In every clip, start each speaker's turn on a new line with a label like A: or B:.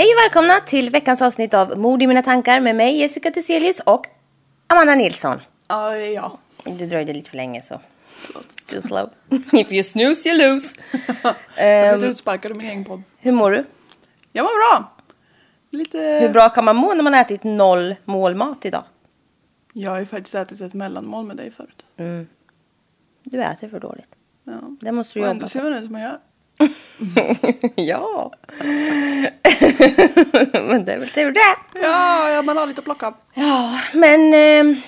A: Hej och välkomna till veckans avsnitt av Mord i mina tankar med mig Jessica Thyselius och Amanda Nilsson.
B: Ja, ja.
A: Det dröjde lite för länge så. Too slow. If you snooze you lose.
B: Jag blev utsparkad ur min egen podd.
A: hur mår du?
B: Jag mår bra. Lite...
A: Hur bra kan man må när man ätit noll målmat idag?
B: Jag har ju faktiskt ätit ett mellanmål med dig förut.
A: Du äter för dåligt.
B: Ja.
A: Det måste du
B: Och
A: jobba
B: ändå ser man ut som man gör.
A: Ja. men det är väl tur det.
B: Ja, ja man har lite att plocka.
A: Ja, men... Eh,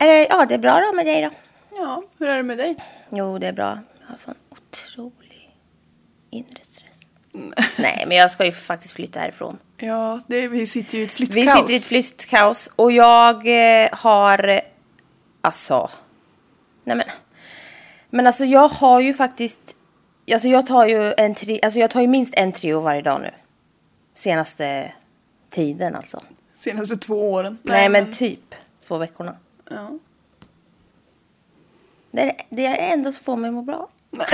A: är det, ja, det är bra då med dig då.
B: Ja, hur är det med dig?
A: Jo, det är bra. Jag har sån otrolig inre stress. Nej, men jag ska ju faktiskt flytta härifrån.
B: Ja, det, vi sitter ju i ett
A: Vi
B: flyttkaos.
A: sitter i ett flyttkaos och jag eh, har... Alltså... Nej men... Men alltså jag har ju faktiskt... Alltså jag tar ju en tri, alltså jag tar ju minst en trio varje dag nu. Senaste tiden alltså.
B: Senaste två åren.
A: Nej, men typ två veckorna.
B: Ja.
A: Det är det är enda som får mig att må bra.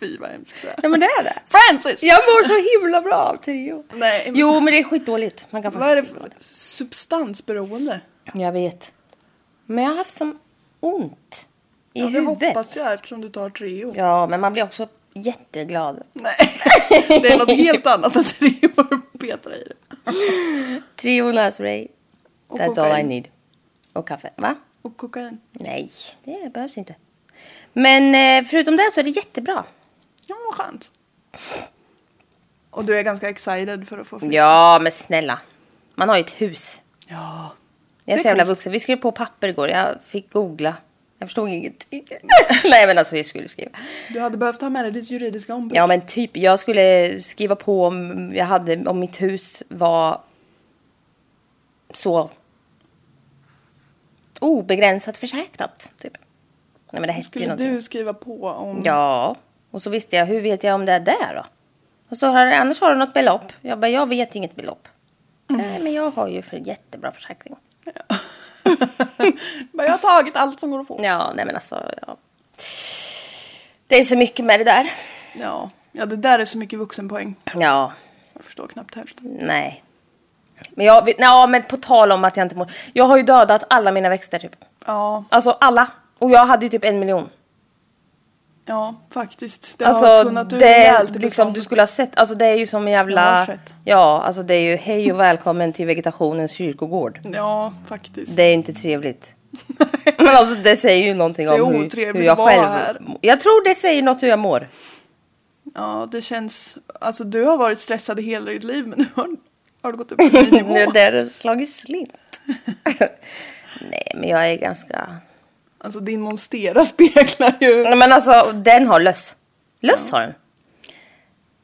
B: Fy vad hemskt det är.
A: Ja men det är det.
B: Francis!
A: Jag mår så himla bra av trio.
B: Nej, men-
A: Jo men det är skitdåligt. Man kan
B: Vad är det för substansberoende?
A: Jag vet. Men jag har haft som ont i
B: Ja, det
A: huvudet.
B: hoppas jag eftersom du tar Treo.
A: Ja, men man blir också jätteglad.
B: Nej, det är något helt annat än Treo petar i det.
A: Trio nässpray. That's all I need. Och kaffe. Va?
B: Och kokain.
A: Nej, det behövs inte. Men eh, förutom det så är det jättebra.
B: Ja, vad skönt. Och du är ganska excited för att få flytta?
A: Ja, men snälla. Man har ju ett hus.
B: Ja.
A: Jag är
B: Det
A: så jävla vuxen. Vi skrev på papper igår. Jag fick googla. Jag förstod ingenting. Nej, men alltså vi skulle skriva.
B: Du hade behövt ha med dig ditt juridiska ombud.
A: Ja, men typ. Jag skulle skriva på om jag hade om mitt hus var så obegränsat försäkrat. Typ. Nej, men det hette ju
B: Skulle
A: någonting.
B: du skriva på om...
A: Ja, och så visste jag, hur vet jag om det är där då? Och så har annars har du något belopp. Jag bara, jag vet inget belopp.
B: Mm.
A: Nej, men jag har ju för jättebra försäkring.
B: Men jag har tagit allt som går att få.
A: Ja, nej men alltså, ja. Det är så mycket med det där.
B: Ja. ja, det där är så mycket vuxenpoäng.
A: Ja,
B: Jag förstår knappt hälften.
A: nej. Men jag, ja, men på tal om att jag inte mår. Jag har ju dödat alla mina växter typ.
B: Ja,
A: Alltså alla. Och jag hade ju typ en miljon.
B: Ja faktiskt. Det har
A: Alltså
B: tunnat ur
A: det
B: rejält i
A: liksom, du skulle ha sett, alltså det är ju som en
B: Jag har
A: jävla...
B: sett.
A: Ja, alltså det är ju hej och välkommen till vegetationens kyrkogård.
B: Ja, faktiskt.
A: Det är inte trevligt. Men alltså det säger ju någonting om hur, hur jag själv...
B: här.
A: Jag tror det säger något hur jag mår.
B: Ja, det känns... Alltså du har varit stressad i hela ditt liv men nu har, har du gått upp på ny nivå.
A: Nu där det slagit slint. Nej, men jag är ganska...
B: Alltså din monstera speglar ju...
A: Nej, men alltså den har löss. Löss har den.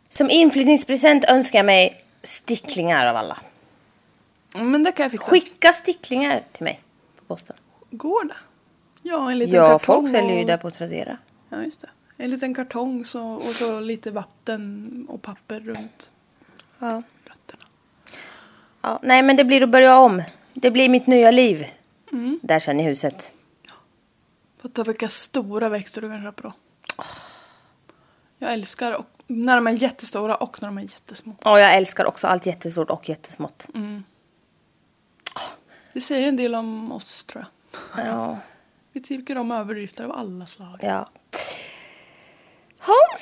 A: Som inflyttningspresent önskar jag mig sticklingar av alla.
B: Men det kan jag fixa.
A: Skicka sticklingar till mig på posten.
B: Går det? Ja, en liten
A: Ja,
B: kartong.
A: folk säljer ju där på Tradera.
B: Ja, just det. En liten kartong så, och så lite vatten och papper runt
A: Ja.
B: rötterna.
A: ja. Nej, men det blir att börja om. Det blir mitt nya liv.
B: Mm.
A: Där sen i huset.
B: Fatta vilka stora växter du kan köpa då. Jag älskar och, när de är jättestora och när de är jättesmå.
A: Ja, jag älskar också allt jättestort och jättesmått.
B: Det säger en del om oss tror jag.
A: Ja.
B: Vi tycker om överytor av alla slag.
A: Ja. Ja.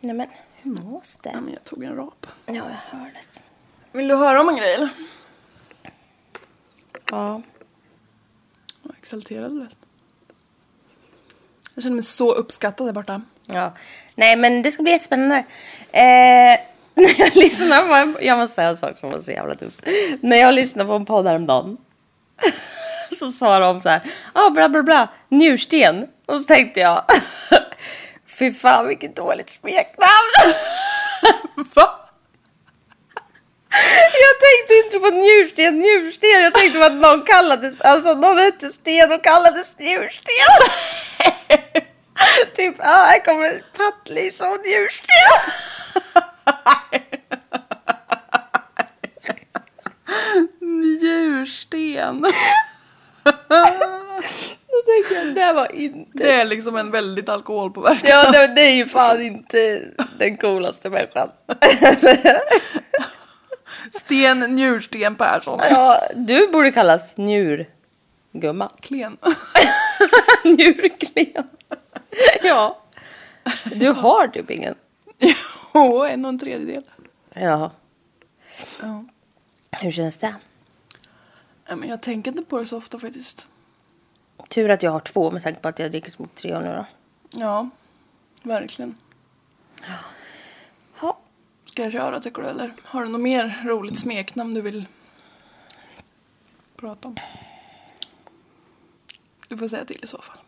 A: Nej men, hur mås
B: Ja,
A: det?
B: men jag tog en rap.
A: Ja, jag hör det.
B: Vill du höra om en grej eller?
A: Ja.
B: Exalterad du. Jag känner mig så uppskattad där borta.
A: ja. Nej men det ska bli jättespännande. Eh, när jag lyssnar på en, Jag måste säga en sak som var så jävla dumt. När jag lyssnade på en podd häromdagen. Så sa de så här. Ja, ah, bla bla bla. Njursten. Och så tänkte jag. Fy fan vilket dåligt smeknamn.
B: Va?
A: Jag tänkte inte på njursten, njursten. Jag tänkte på att någon kallades, alltså någon hette Sten och kallades njursten. typ, ja här kommer Pattlis och njursten.
B: Njursten.
A: Jag, det var inte...
B: Det är liksom en väldigt alkoholpåverkad.
A: Ja, det, det är ju fan inte... Den coolaste människan.
B: Sten Njursten Persson.
A: Ja, du borde kallas njurgumma.
B: Klen.
A: Njurklen. Ja. Du har typ ingen.
B: Jo, en och en tredjedel.
A: Ja.
B: Ja.
A: Hur känns det?
B: Men jag tänker inte på det så ofta faktiskt.
A: Tur att jag har två med tanke på att jag dricker små tre nu då.
B: Ja, verkligen.
A: Ja.
B: Ska jag köra tycker du eller? Har du något mer roligt smeknamn du vill prata om? Du får säga till i så fall.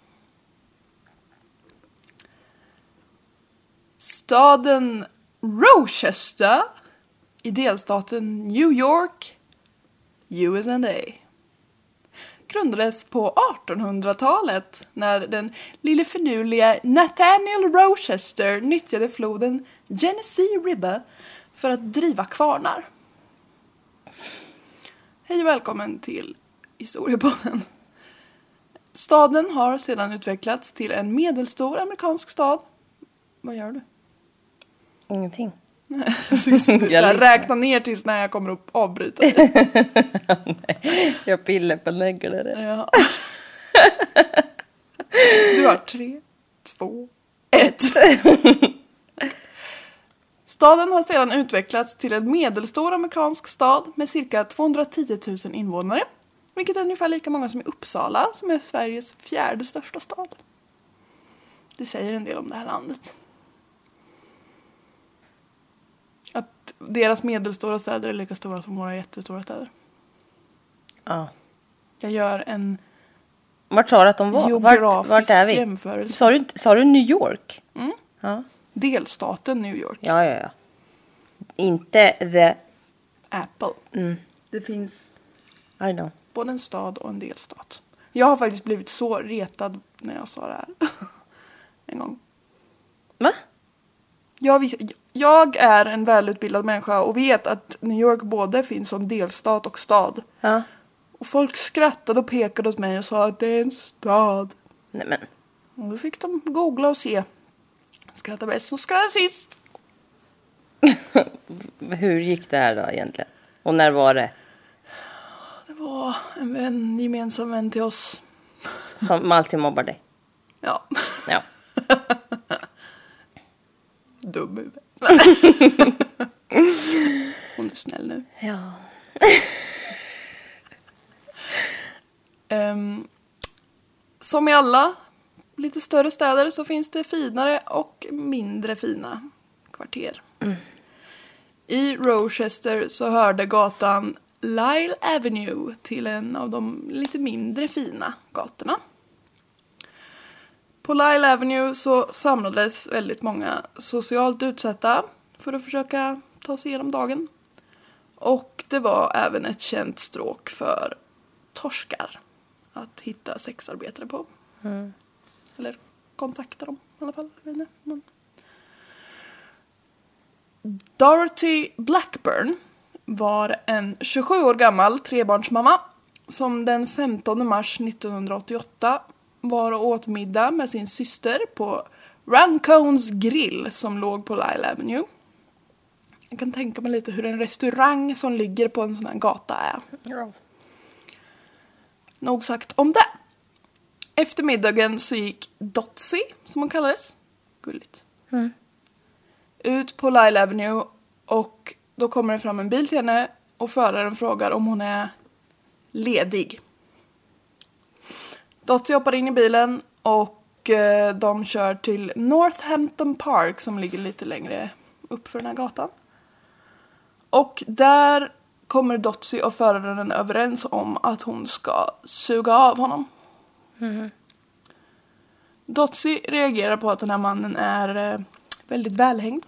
B: Staden Rochester i delstaten New York, USA. Grundades på 1800-talet när den lille finurliga Nathaniel Rochester nyttjade floden Genesee River för att driva kvarnar. Hej och välkommen till Historiepodden. Staden har sedan utvecklats till en medelstor amerikansk stad. Vad gör du?
A: Ingenting. Lyssnar.
B: räkna ner tills när jag kommer att avbryta dig.
A: Jag pillar på neglar.
B: Ja. Du har tre, två, ett. Staden har sedan utvecklats till en medelstor amerikansk stad med cirka 210 000 invånare. Vilket är ungefär lika många som i Uppsala som är Sveriges fjärde största stad. Det säger en del om det här landet. Att deras medelstora städer är lika stora som våra jättestora städer.
A: Ja.
B: Jag gör en
A: Vart sa du att de var? Vart,
B: geografisk
A: vart är vi?
B: jämförelse.
A: Sa du, sa du New York?
B: Mm.
A: Ja.
B: Delstaten New York.
A: Ja, ja, ja. Inte the...
B: Apple.
A: Mm,
B: Det finns
A: I know.
B: både en stad och en delstat. Jag har faktiskt blivit så retad när jag sa det här. en gång.
A: Va?
B: Jag, vis- jag är en välutbildad människa och vet att New York både finns som delstat och stad.
A: Ja.
B: Och folk skrattade och pekade åt mig och sa att det är en stad.
A: Nej men.
B: Och då fick de googla och se. Skratta bäst som skrattar sist.
A: Hur gick det här då egentligen? Och när var det?
B: Det var en vän, gemensam vän till oss.
A: Som alltid mobbar dig?
B: Ja.
A: Ja.
B: Dum huvud. Hon är snäll nu.
A: Ja.
B: Ehm, som i alla lite större städer så finns det finare och mindre fina kvarter. I Rochester så hörde gatan Lyle Avenue till en av de lite mindre fina gatorna. På Lyle Avenue så samlades väldigt många socialt utsatta för att försöka ta sig igenom dagen. Och det var även ett känt stråk för torskar att hitta sexarbetare på. Mm. Eller kontakta dem i alla fall. jag vet inte, Men... Dorothy Blackburn var en 27 år gammal trebarnsmamma som den 15 mars 1988 var och åt middag med sin syster på Rancones grill som låg på Lyle Avenue. Jag kan tänka mig lite hur en restaurang som ligger på en sån här gata är.
A: ja.
B: Nog sagt om det. Efter middagen så gick Dotsy, som hon kallades, gulligt, ut på Lyle Avenue och då kommer det fram en bil till henne och föraren frågar om hon är ledig. Dotsy hoppar in i bilen och eh, de kör till Northampton Park som ligger lite längre upp för den här gatan. Och där kommer Dotsy och föraren överens om att hon ska suga av honom. Dotsy reagerar på att den här mannen är eh, väldigt välhängd.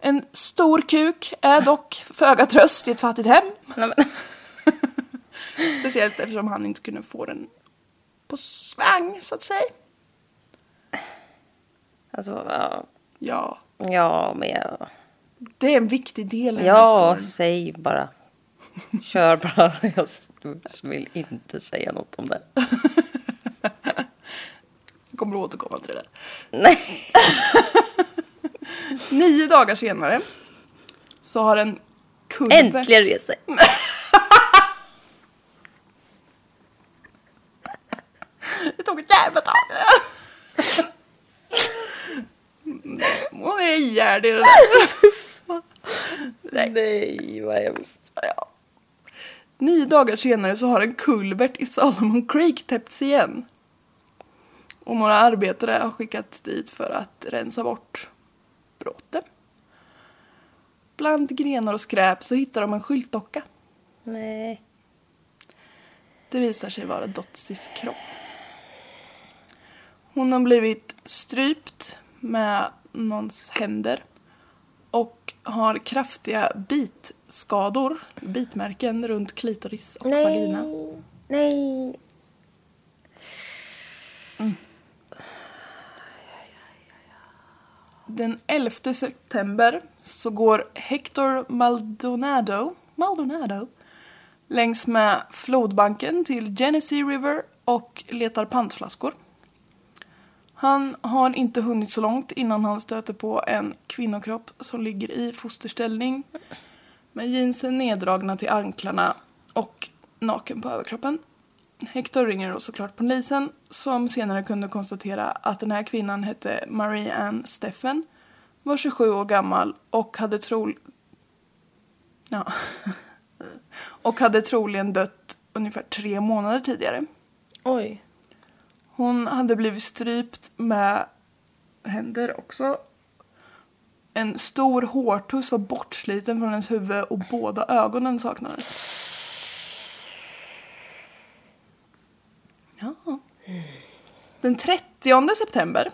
B: En stor kuk är dock föga tröst i ett fattigt hem.
A: Nej.
B: Speciellt eftersom han inte kunde få den på svang så att säga.
A: Alltså, ja.
B: Ja,
A: Ja, men jag...
B: det är en viktig del i den här
A: Ja,
B: storyn.
A: säg bara. Kör bara. Jag vill inte säga något om det.
B: Jag kommer återkomma till det där.
A: Nej.
B: Nio dagar senare så har en kulvert...
A: Äntligen reser
B: Det tog ett jävla tag. Hon är ihjärdig i det där.
A: Nej. Nej, vad hemskt.
B: Ja. Nio dagar senare så har en kulvert i Solomon Creek täppts igen. Och några arbetare har skickats dit för att rensa bort bråte. Bland grenar och skräp så hittar de en skyltdocka.
A: Nej.
B: Det visar sig vara Dotsys kropp. Hon har blivit strypt med någons händer och har kraftiga bitskador, bitmärken runt klitoris och vagina.
A: Nej.
B: Den 11 september så går Hector Maldonado, Maldonado längs med flodbanken till Genesee River och letar pantflaskor. Han har inte hunnit så långt innan han stöter på en kvinnokropp som ligger i fosterställning med jeansen neddragna till anklarna och naken på överkroppen. Hector ringer då såklart polisen som senare kunde konstatera att den här kvinnan hette Marie Ann Steffen, var 27 år gammal och hade trol... Ja. och hade troligen dött ungefär tre månader tidigare.
A: Oj.
B: Hon hade blivit strypt med händer också. En stor hårtuss var bortsliten från hennes huvud och båda ögonen saknades. Ja. Den 30 september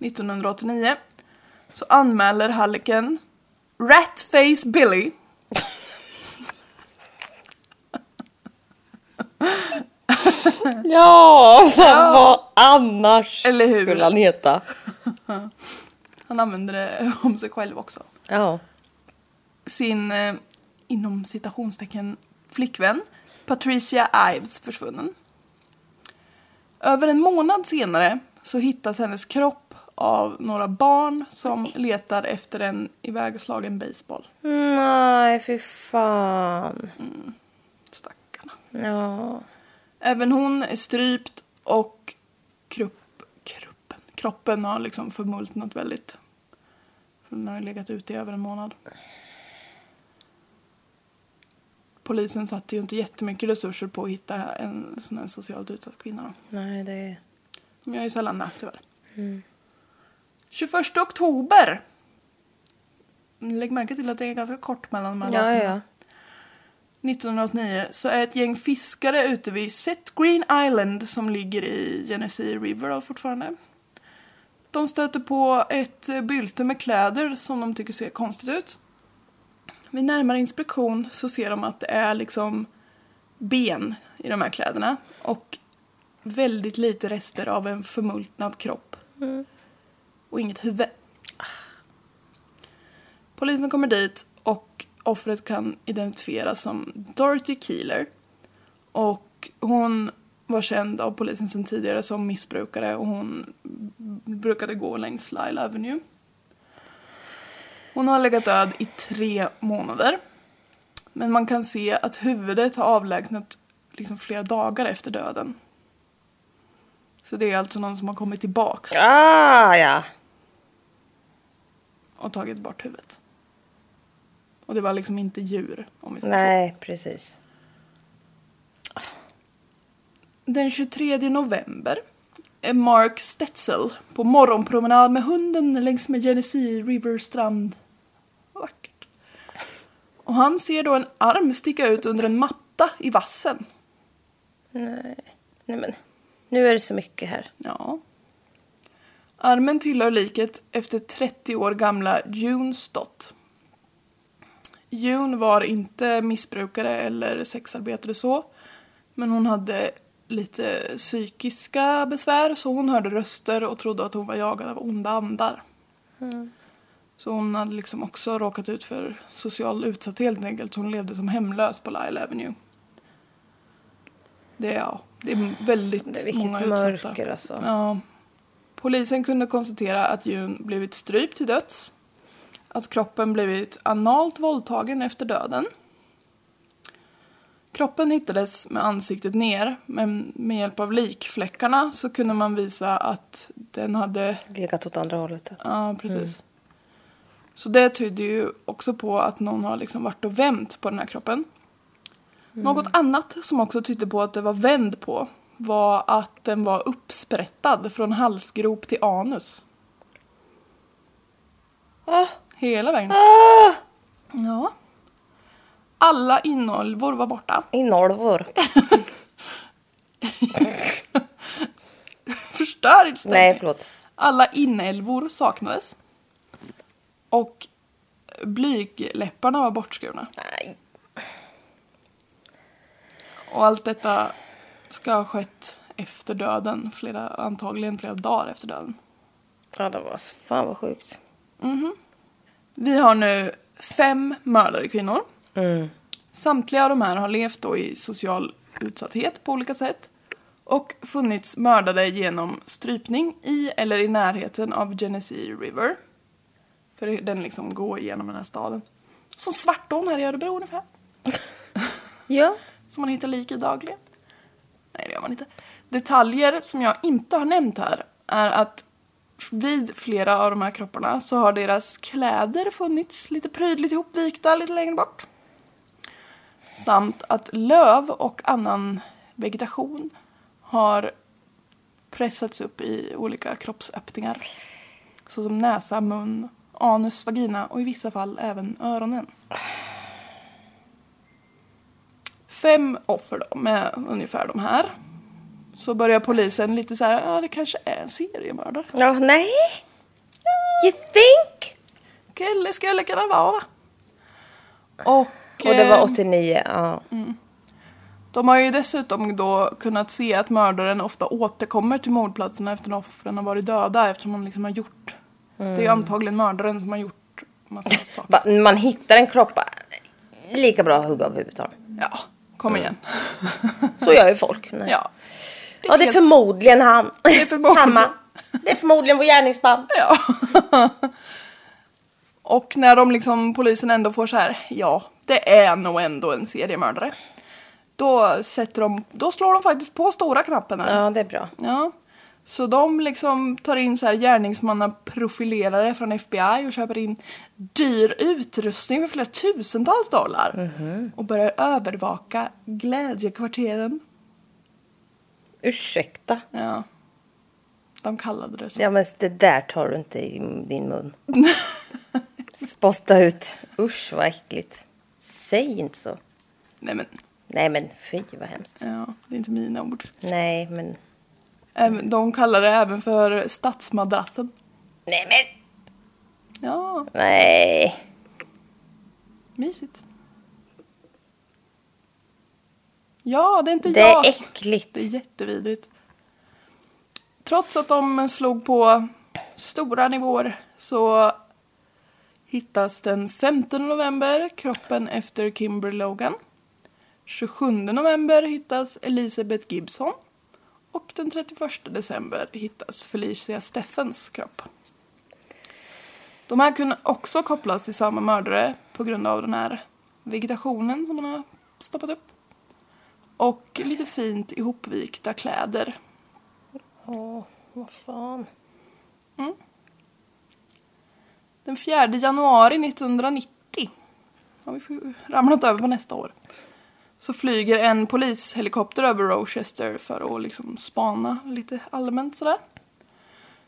B: 1989 så anmäler Halliken Ratface Billy
A: Ja, vad,
B: Ja.
A: annars
B: Eller hur?
A: skulle han heta?
B: Han använder det om sig själv också.
A: Ja.
B: Sin, eh, inom citationstecken, flickvän Patricia Ives försvunnen. Över en månad senare så hittas hennes kropp av några barn som letar efter en ivägslagen baseball.
A: Nej, fy fan.
B: Stackarna.
A: Ja.
B: Även hon är strypt och krupp, kroppen har liksom förmultnat väldigt. För den har ju legat ute i över en månad. Polisen satte ju inte jättemycket resurser på att hitta en sån här socialt utsatt kvinna.
A: Nej, det...
B: De gör ju sällan det tyvärr. 21 oktober. Lägg märke till att det är ganska kort mellan de här
A: Ja, ja.
B: 1989 så är ett gäng fiskare ute vid Set Green Island som ligger i Genesee River då fortfarande. De stöter på ett bylte med kläder som de tycker ser konstigt ut. Vid närmare inspektion så ser de att det är liksom ben i de här kläderna och väldigt lite rester av en förmultnad kropp. Och inget huvud. Polisen kommer dit och offret kan identifieras som Dorothy Keeler. Och hon var känd av polisen sedan tidigare som missbrukare och hon brukade gå längs Lyle Avenue. Hon har legat död i tre månader. Men man kan se att huvudet har avlägsnat liksom flera dagar efter döden. Så det är alltså någon som har kommit tillbaks
A: Ah, ja.
B: och tagit bort huvudet. Och det var liksom inte djur, om vi säger så.
A: Nej, precis.
B: Den 23 november är Mark Stetzel på morgonpromenad med hunden längs med Genesee River strand. Vackert. Och han ser då en arm sticka ut under en matta i vassen.
A: Nej. Nej, men nu är det så mycket här.
B: Ja. Armen tillhör liket efter 30 år gamla June Stott. June var inte missbrukare eller sexarbetare så, men hon hade lite psykiska besvär så hon hörde röster och trodde att hon var jagad av onda andar. Så hon hade liksom också råkat ut för social utsatthet helt enkelt. Hon levde som hemlös på Lyle Avenue. Det är, ja, det är väldigt
A: Det är vilket
B: många utsatta.
A: mörker alltså.
B: Ja. Polisen kunde konstatera att June blivit strypt till döds, att kroppen blivit analt våldtagen efter döden. Kroppen hittades med ansiktet ner, men med hjälp av likfläckarna så kunde man visa att den hade
A: Legat åt andra hållet.
B: Ja, precis. Så det tyder ju också på att någon har liksom varit och vänt på den här kroppen. Något annat som också tydde på att det var vänd på var att den var uppsprättad från halsgrop till anus.
A: Ah,
B: Hela vägen.
A: ah,
B: Ja. Alla inälvor var borta.
A: inälvor.
B: Förstör inte
A: Nej, förlåt.
B: Alla inälvor saknades. Och blygläpparna var bortskurna.
A: Nej.
B: Och allt detta ska ha skett efter döden, flera, antagligen flera dagar efter döden.
A: Ja, det var fan vad sjukt.
B: Vi har nu fem mördade kvinnor.
A: Mm.
B: Samtliga av de här har levt då i social utsatthet på olika sätt och funnits mördade genom strypning i eller i närheten av Genesee River. För den liksom går igenom den här staden. Som Svartån här i Örebro ungefär.
A: Ja.
B: Som man hittar lik i dagligen. Nej, det gör man inte. Detaljer som jag inte har nämnt här är att vid flera av de här kropparna så har deras kläder funnits lite prydligt ihopvikta lite längre bort. Samt att löv och annan vegetation har pressats upp i olika kroppsöppningar. Såsom näsa, mun, anus, vagina och i vissa fall även öronen. Fem offer då med ungefär de här. Så börjar polisen lite så här, ja det kanske är en seriemördare.
A: Ja, nej. You think?
B: Eller skulle kunna vara. Och,
A: Och det var
B: eh,
A: 89, ja.
B: de har ju dessutom då kunnat se att mördaren ofta återkommer till mordplatserna efter att offren har varit döda eftersom han liksom har gjort. Det är ju antagligen mördaren som har gjort massa saker.
A: Man hittar en kropp, lika bra att hugga av huvudet.
B: Ja, kom igen.
A: Så gör ju folk. Nej.
B: Ja.
A: Ja, det är förmodligen han.
B: Det är förmodligen-
A: Samma. Det är förmodligen vår gärningsman.
B: Ja. och när de liksom, polisen ändå får så här, ja, det är nog ändå en seriemördare. Då sätter de, då slår de faktiskt på stora knappen här.
A: Ja, det är bra.
B: Ja. Så de liksom tar in så här gärningsmannaprofilerare från FBI och köper in dyr utrustning för flera tusentals dollar. Och börjar övervaka glädjekvarteren.
A: Ursäkta.
B: Ja. De kallade det så.
A: Ja, men det där tar du inte i din mun. Spotta ut. Usch, vad äckligt. Säg inte så.
B: Nej men,
A: Nej, men fy vad hemskt.
B: ja, det är inte mina ord.
A: Nej, men...
B: Även- De kallar det även för stadsmadrassen.
A: Nej, men...
B: Ja,
A: Nej.
B: mysigt. Ja, det är inte
A: Det
B: jag.
A: är äckligt.
B: Det är jättevidrigt. Trots att de slog på stora nivåer så hittas den 15 november kroppen efter Kimberly Logan. 27 november hittas Elizabeth Gibson och den 31 december hittas Felicia Steffens kropp. De här kunde också kopplas till samma mördare på grund av den här vegetationen som man har stoppat upp. Och lite fint ihopvikta kläder.
A: Åh, vad fan.
B: Den 4 januari 1990, har vi ramlat över på nästa år, så flyger en polishelikopter över Rochester för att liksom spana lite allmänt sådär.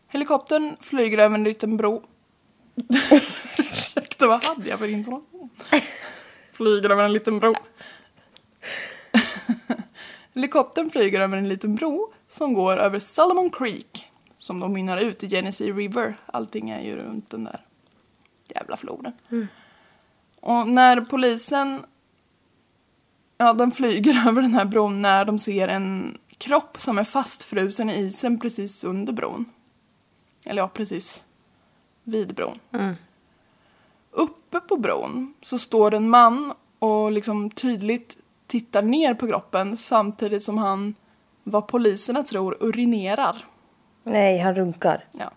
B: Helikoptern flyger över en liten bro. Ursäkta, vad hade jag för intonation? Flyger över en liten bro. Helikoptern flyger över en liten bro som går över Salomon Creek som då mynnar ut i Genesee River. Allting är ju runt den där jävla floden. Och när polisen Ja, de flyger över den här bron när de ser en kropp som är fastfrusen i isen precis under bron. Eller ja, precis vid bron. Uppe på bron så står en man och liksom tydligt tittar ner på kroppen samtidigt som han, vad poliserna tror, urinerar.
A: Nej, han runkar.
B: Ja.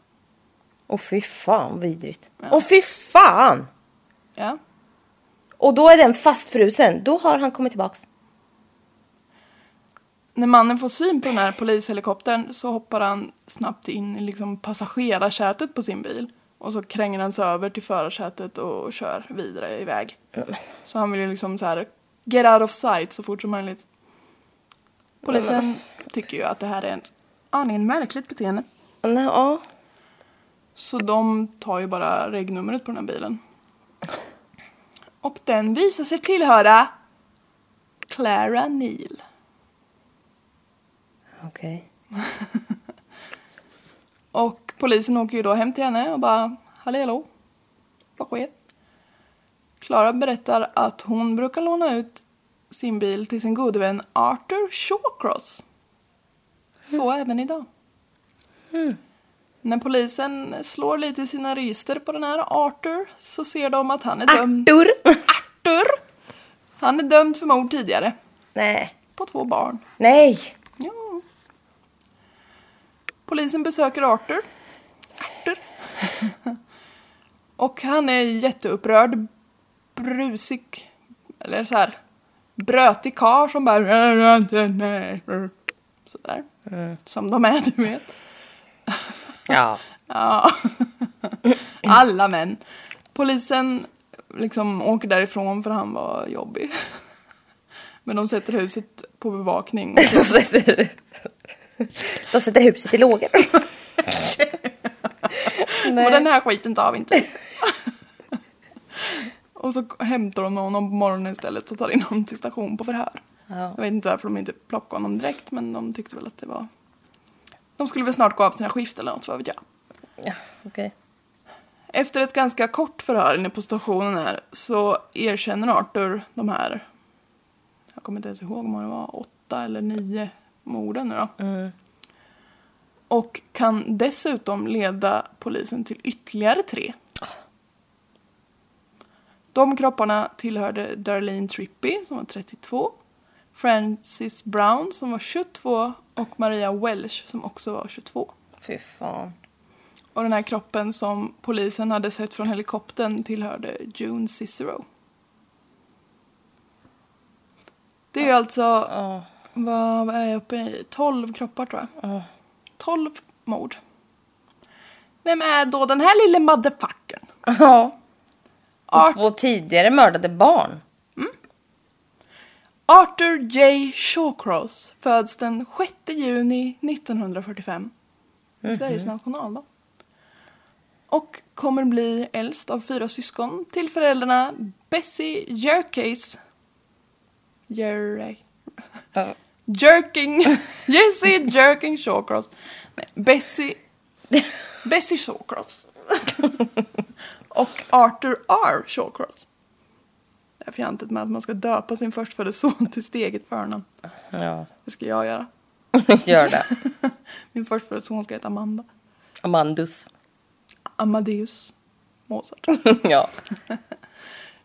A: Och fy fan vidrigt. Och fy fan!
B: Ja.
A: Och då är den fastfrusen. Då har han kommit tillbaks.
B: När mannen får syn på den här polishelikoptern så hoppar han snabbt in i liksom passagerarsätet på sin bil. Och så kränger han sig över till förarsätet och kör vidare iväg. Så han vill ju liksom så här get out of sight så fort som möjligt. Polisen tycker ju att det här är ett aningen märkligt beteende.
A: Ja.
B: Så de tar ju bara regnumret på den här bilen. Och den visar sig tillhöra Clara Neal.
A: Okej.
B: Och polisen åker ju då hem till henne och bara Hallå hallå, vad sker? Klara berättar att hon brukar låna ut sin bil till sin gode vän Arthur Shawcross. Så även idag. När polisen slår lite i sina register på den här Arthur så ser de att han är dömd...
A: Artur!
B: Arthur! Han är dömd för mord tidigare.
A: Nej.
B: På två barn.
A: Nej!
B: Ja. Polisen besöker Arthur. Arthur. Och han är jätteupprörd. Brusig. Eller så här. Brötig karl som bara... Sådär. Som de är, du vet.
A: Ja.
B: Ja. Alla män. Polisen liksom åker därifrån för han var jobbig. Men de sätter huset på bevakning.
A: De sätter, de sätter huset i lågor.
B: Och den här skiten tar vi inte. och så hämtar de honom på morgonen istället och tar in honom till station på förhör.
A: Ja.
B: Jag vet inte varför de inte plockade honom direkt men de tyckte väl att det var... De skulle väl snart gå av sina skift eller något, vad vet jag.
A: Ja, okej.
B: Efter ett ganska kort förhör inne på stationen här så erkänner Arthur de här, jag kommer inte ens ihåg om det var åtta eller nio morden nu då. Och kan dessutom leda polisen till ytterligare tre. De kropparna tillhörde Darlene Trippy som var 32, Francis Brown som var 22 och Maria Welsh som också var 22.
A: Fy fan.
B: Och den här kroppen som polisen hade sett från helikoptern tillhörde June Cicero. Det är ju alltså,
A: Ja.
B: vad, vad är jag uppe i? 12 kroppar tror jag. 12 mord. Vem är då den här lille motherfuckern?
A: Ja. Och två tidigare mördade barn.
B: Arthur J. Shawcross föds den 6 juni 1945. Sveriges nationaldag. Och kommer bli äldst av fyra syskon till föräldrarna Bessie Jerkes... Jerry... Jerking... Jessie Jerking Shawcross. Nej, Bessie... Bessie Shawcross. och Arthur R. Shawcross. Det är fjantigt med att man ska döpa sin förstfödde son till sitt eget förnamn.
A: Ja.
B: Det ska jag göra.
A: Gör det.
B: Min förstfödde son ska heta Amanda.
A: Amandus.
B: Amadeus Mozart.
A: ja.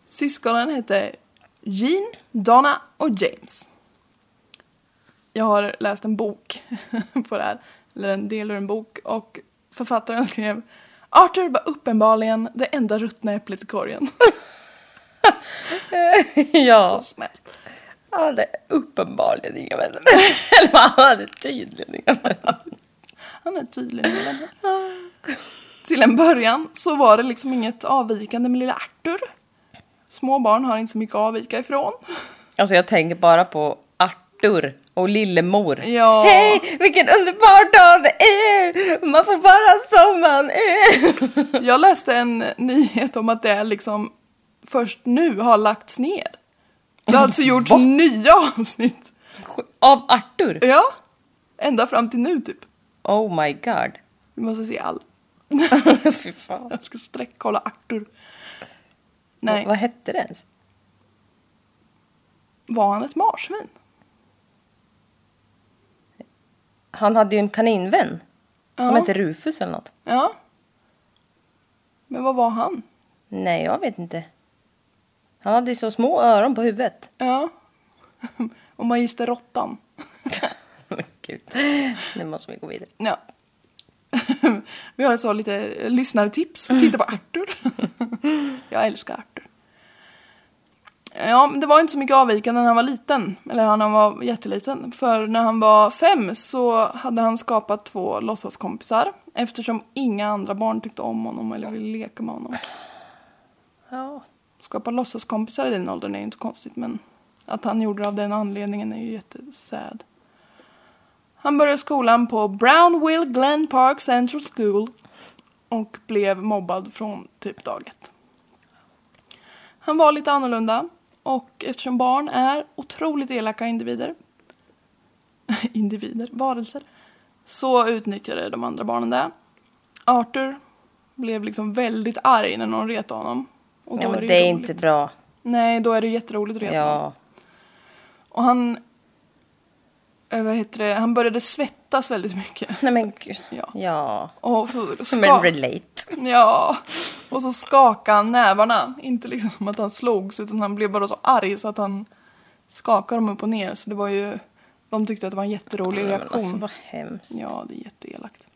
B: Syskonen heter Jean, Donna och James. Jag har läst en bok på det här, eller en del ur en bok och författaren skrev Arthur var uppenbarligen det enda ruttna äpplet i korgen.
A: ja.
B: Så snällt.
A: Han hade uppenbarligen inga vänner. Eller han hade tydligen inga vänner.
B: Han är tydligen med vänner. Till en början så var det liksom inget avvikande med lilla Arthur. Små barn har inte så mycket att avvika ifrån.
A: Alltså jag tänker bara på Arthur och lillemor.
B: Ja.
A: Hej, vilken underbar dag det är! Man får vara som man är.
B: Jag läste en nyhet om att det liksom först nu har lagts ner. Det har alltså gjorts
A: Va?
B: nya avsnitt.
A: Av Arthur?
B: Ja, ända fram till nu typ.
A: Oh my god.
B: Vi måste se alla.
A: Fy fan.
B: Jag ska sträckkolla Arthur.
A: Nej. Vad hette det ens?
B: var han ett marsvin?
A: Han hade ju en kaninvän. Som
B: Ja.
A: hette Rufus eller något.
B: Ja. Men vad var han?
A: Nej, jag vet inte. Han hade ju så små öron på huvudet.
B: Ja. Och magister Råttan.
A: Gud. Nu måste vi gå vidare.
B: Ja. Vi har så lite lyssnartips. Titta på Arthur. jag älskar Arthur. Ja, men det var inte så mycket avvikande när han var liten. Eller när han var jätteliten. För när han var fem så hade han skapat två låtsaskompisar. Eftersom inga andra barn tyckte om honom eller ville leka med honom.
A: Ja.
B: Skapa låtsaskompisar i den åldern är ju inte konstigt men att han gjorde det av den anledningen är ju jättesad. Han började skolan på Brownville Glen Park Central School och blev mobbad från typ dag ett. Han var lite annorlunda och eftersom barn är otroligt elaka individer individer, varelser så utnyttjade de andra barnen det. Arthur blev liksom väldigt arg när någon retade honom. Och
A: ja, men
B: ju
A: det är inte bra.
B: Nej, då är det jätteroligt att reta.
A: Ja.
B: Och han... eh, Vad heter det? Han började svettas väldigt mycket.
A: Nej men gud.
B: Ja.
A: Ja.
B: Och så
A: Men
B: ska...
A: relate.
B: Ja. Och så skakade han nävarna. Inte liksom som att han slogs utan han blev bara så arg så att han skakade dem upp och ner. Så det var ju... De tyckte att det var en jätterolig
A: Men
B: reaktion.
A: alltså vad hemskt.
B: Ja, det är jätteelakt.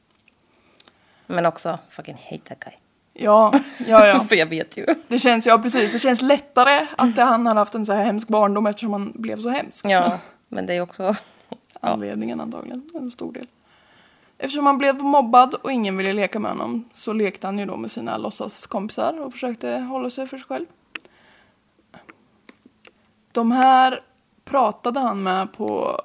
A: Men också fucking hate that guy.
B: Ja, ja, ja.
A: För jag vet ju.
B: Det känns, ja precis, det känns lättare att han hade haft en så här hemsk barndom eftersom han blev så hemsk.
A: Ja, men det är också...
B: Anledningen antagligen, en stor del. Eftersom han blev mobbad och ingen ville leka med honom så lekte han ju då med sina låtsaskompisar och försökte hålla sig för sig själv. De här pratade han med på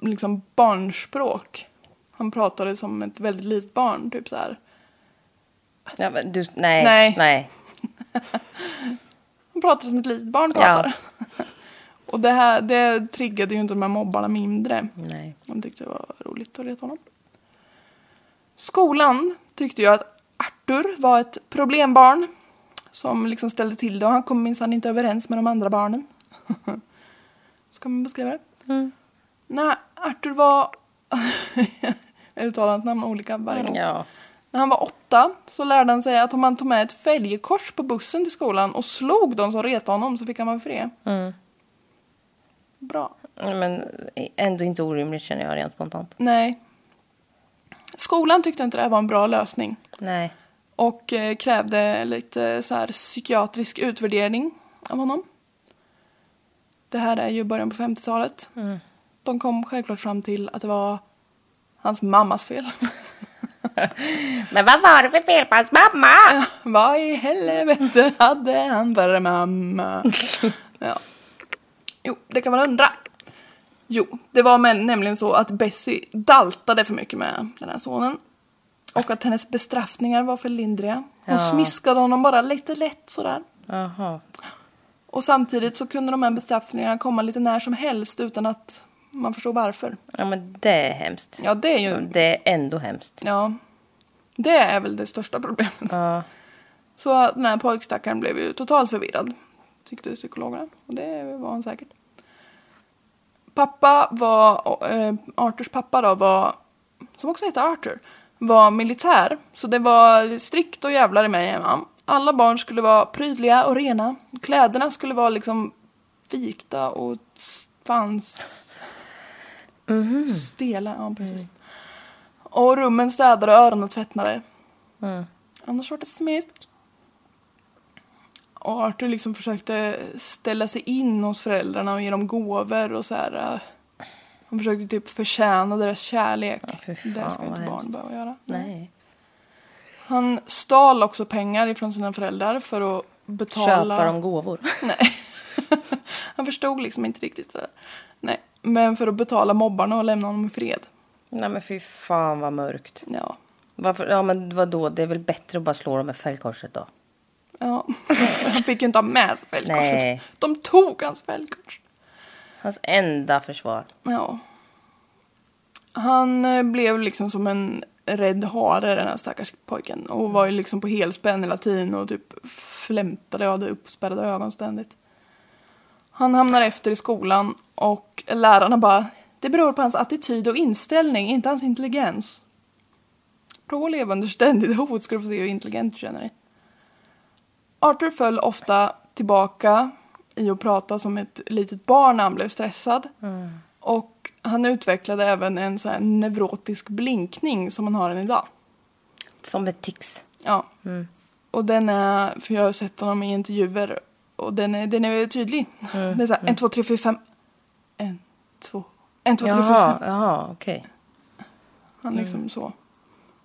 B: liksom barnspråk. Han pratade som ett väldigt litet barn, typ så här.
A: Ja, men du, nej,
B: Nej.
A: nej.
B: Han pratade som ett litet barn pratar. och det här det triggade ju inte de här mobbarna mindre.
A: nej.
B: De tyckte det var roligt att reta honom. Skolan tyckte ju att Arthur var ett problembarn som liksom ställde till det och han kom minsann inte överens med de andra barnen. Så kan man beskriva det.
A: Mm.
B: När Arthur var... Jag uttalar hans namn olika varje gång.
A: Ja.
B: När han var åtta så lärde han sig att om han tog med ett fälgkors på bussen till skolan och slog de som retade honom så fick han vara fri.
A: Mm.
B: Bra.
A: Men ändå inte orimligt känner jag rent spontant.
B: Nej. Skolan tyckte inte det här var en bra lösning.
A: Nej.
B: och eh, krävde lite så här psykiatrisk utvärdering av honom. Det här är ju början på 50-talet.
A: Mm.
B: De kom självklart fram till att det var hans mammas fel.
A: Men vad var det för fel på hans mamma?
B: Vad i helvete hade han för mamma? ja. Jo, det kan man undra. Jo, det var men, nämligen så att Bessie daltade för mycket med den här sonen. Och att hennes bestraffningar var för lindriga. Hon
A: Ja.
B: smiskade honom bara lite lätt sådär.
A: Jaha.
B: Och samtidigt så kunde de här bestraffningarna komma lite när som helst utan att man förstår varför.
A: Ja, men det är hemskt.
B: Ja, det är ju...
A: Det är ändå hemskt.
B: Ja. Det är väl det största problemet.
A: Ja.
B: Så den här pojkstackaren blev ju totalt förvirrad, tyckte psykologerna. Och det var han säkert. Pappa var, äh, Arthurs pappa då var, som också heter Arthur, var militär. Så det var strikt och jävlar i mig hemma. Alla barn skulle vara prydliga och rena. Kläderna skulle vara liksom vikta och fanns stela. Ja, precis. Och rummen städade och öronen tvättade.
A: Mm.
B: Annars var det smisk. Och Arthur liksom försökte ställa sig in hos föräldrarna och ge dem gåvor och så här. eh, Han försökte typ förtjäna deras kärlek.
A: Ja, fy
B: det
A: fan,
B: ska inte barn behöva göra.
A: Nej.
B: Han stal också pengar ifrån sina föräldrar för att betala...
A: Köpa dem gåvor.
B: Nej. Han förstod liksom inte riktigt sådär. Nej, men för att betala mobbarna och lämna honom i fred.
A: Nej men fy fan vad mörkt.
B: Ja.
A: Varför? Ja men vadå? Det är väl bättre att bara slå dem med fällkorset då?
B: Ja. Han fick ju inte ha med sig fälgkorset.
A: Nej.
B: De tog hans fälgkors.
A: Hans enda försvar.
B: Ja. Han eh, blev liksom som en rädd hare den här stackars pojken och var ju liksom på helspänn hela tiden och typ flämtade och hade uppspärrade ögon ständigt. Han hamnar efter i skolan och lärarna bara det beror på hans attityd och inställning, inte hans intelligens. Prova att leva under ständigt hot ska du få se hur intelligent du känner dig. Arthur föll ofta tillbaka i att prata som ett litet barn när han blev stressad. Och han utvecklade även en så här neurotisk blinkning som man har än idag.
A: Som ett tics.
B: Ja. Och den är, för jag har sett honom i intervjuer och den är, den är tydlig. Det är så här, en, två, tre, fyra, fem. En, två, en, två, tre, fyra,
A: Jaha,
B: fem.
A: jaha okej.
B: Han liksom så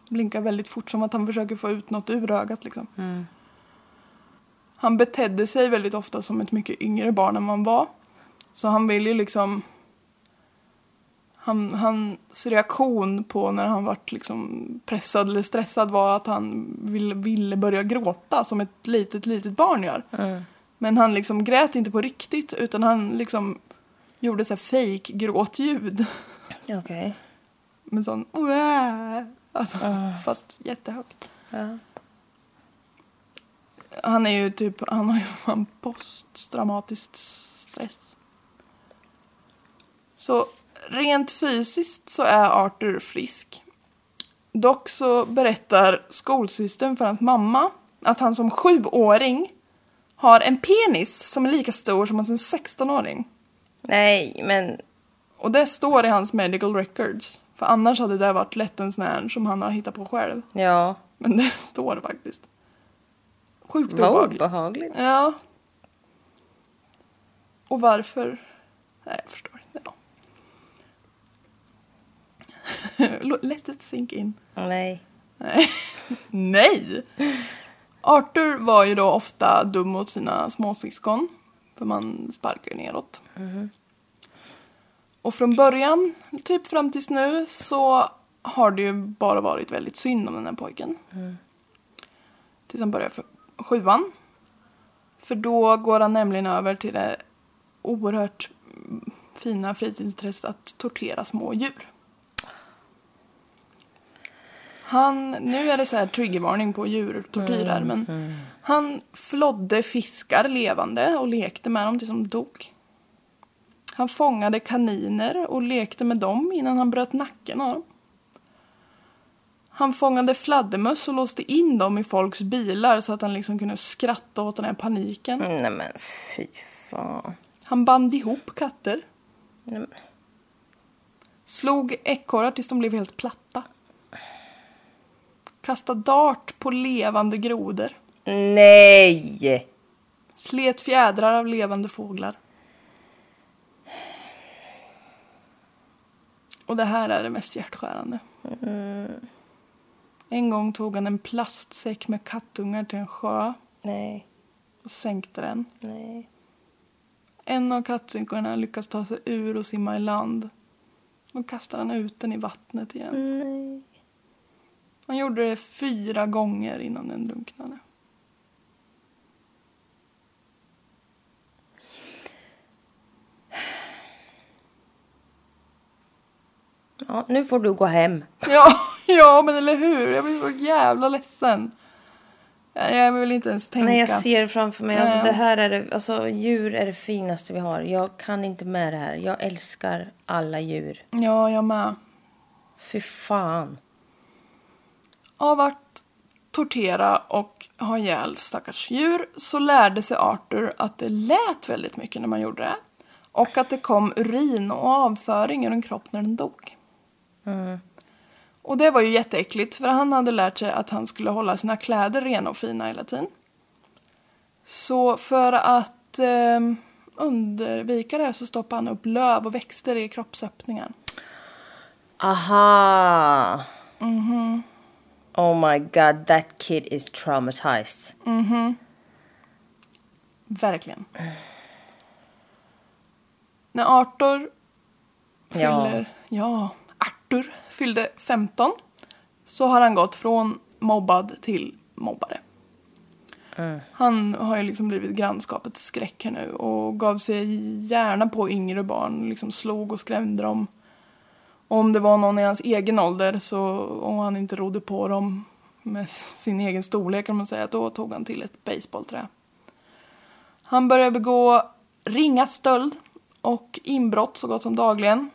B: blinkar väldigt fort som att han försöker få ut något ur ögat liksom. Han betedde sig väldigt ofta som ett mycket yngre barn än man var. Så han vill ju liksom han, hans reaktion på när han vart liksom pressad eller stressad var att han ville, ville börja gråta som ett litet, litet barn gör. Men han liksom grät inte på riktigt utan han liksom gjorde så här fake gråtljud.
A: Okej.
B: Med sån alltså, fast jättehögt.
A: Ja.
B: Han är ju typ, han har ju fan posttraumatiskt stress. Så rent fysiskt så är Arthur frisk. Dock så berättar skolsystern för hans mamma att han som sjuåring har en penis som är lika stor som en 16-åring.
A: Nej, men
B: Och det står i hans medical records. För annars hade det varit lätt en sån här som han har hittat på själv.
A: ja.
B: Men det står faktiskt. Sjukt
A: Vad
B: obehagligt.
A: obehagligt.
B: Ja. Och varför? Nej, jag förstår inte. Ja. Let it sink in.
A: Nej.
B: Nej. Nej! Arthur var ju då ofta dum mot sina småsyskon. För man sparkar ju neråt. Och från början, typ fram tills nu, så har det ju bara varit väldigt synd om den här pojken. Tills han börjar för sjuan. För då går han nämligen över till det oerhört mm, fina fritidsintresset att tortera små djur. Han, nu är det så här triggervarning på djurtortyr här, men han flodde fiskar levande och lekte med dem tills de dog. Han fångade kaniner och lekte med dem innan han bröt nacken av dem. Han fångade fladdermöss och låste in dem i folks bilar så att han liksom kunde skratta åt den här paniken.
A: Nej men fy fan.
B: Han band ihop katter.
A: Nej, men-
B: Slog ekorrar tills de blev helt platta. Kastade dart på levande grodor.
A: Nej!
B: Slet fjädrar av levande fåglar. Och det här är det mest hjärtskärande. En gång tog han en plastsäck med kattungar till en sjö
A: Nej,
B: och sänkte den.
A: nej.
B: En av kattungarna lyckas ta sig ur och simma i land. Då kastar han ut den i vattnet igen.
A: Nej.
B: Han gjorde det fyra gånger innan den drunknade.
A: Ja, nu får du gå hem.
B: Ja, ja men eller hur? Jag blir så jävla ledsen. Jag, vill inte ens tänka.
A: Nej, jag ser framför mig. Alltså, det här är det, alltså, djur är det finaste vi har. Jag kan inte med det här. Jag älskar alla djur.
B: Ja, jag med.
A: Fy fan.
B: Av att tortera och ha ihjäl stackars djur så lärde sig Arthur att det lät väldigt mycket när man gjorde det. Och att det kom urin och avföring ur en kropp när den dog. Och det var ju jätteäckligt för han hade lärt sig att han skulle hålla sina kläder rena och fina hela tiden. Så för att eh, undvika det så stoppade han upp löv och växter i kroppsöppningar.
A: Aha! Oh my god, that kid is traumatized.
B: Verkligen. När Arthur
A: Ja.
B: fyller... Ja. Arthur fyllde 15 så har han gått från mobbad till mobbare. Han har ju liksom blivit grannskapets skräck här nu och gav sig gärna på yngre barn, liksom slog och skrämde dem. Och om det var någon i hans egen ålder så, om han inte rodde på dem med sin egen storlek kan man säga, då tog han till ett baseballträ. Han började begå ringa stöld och inbrott så gott som dagligen.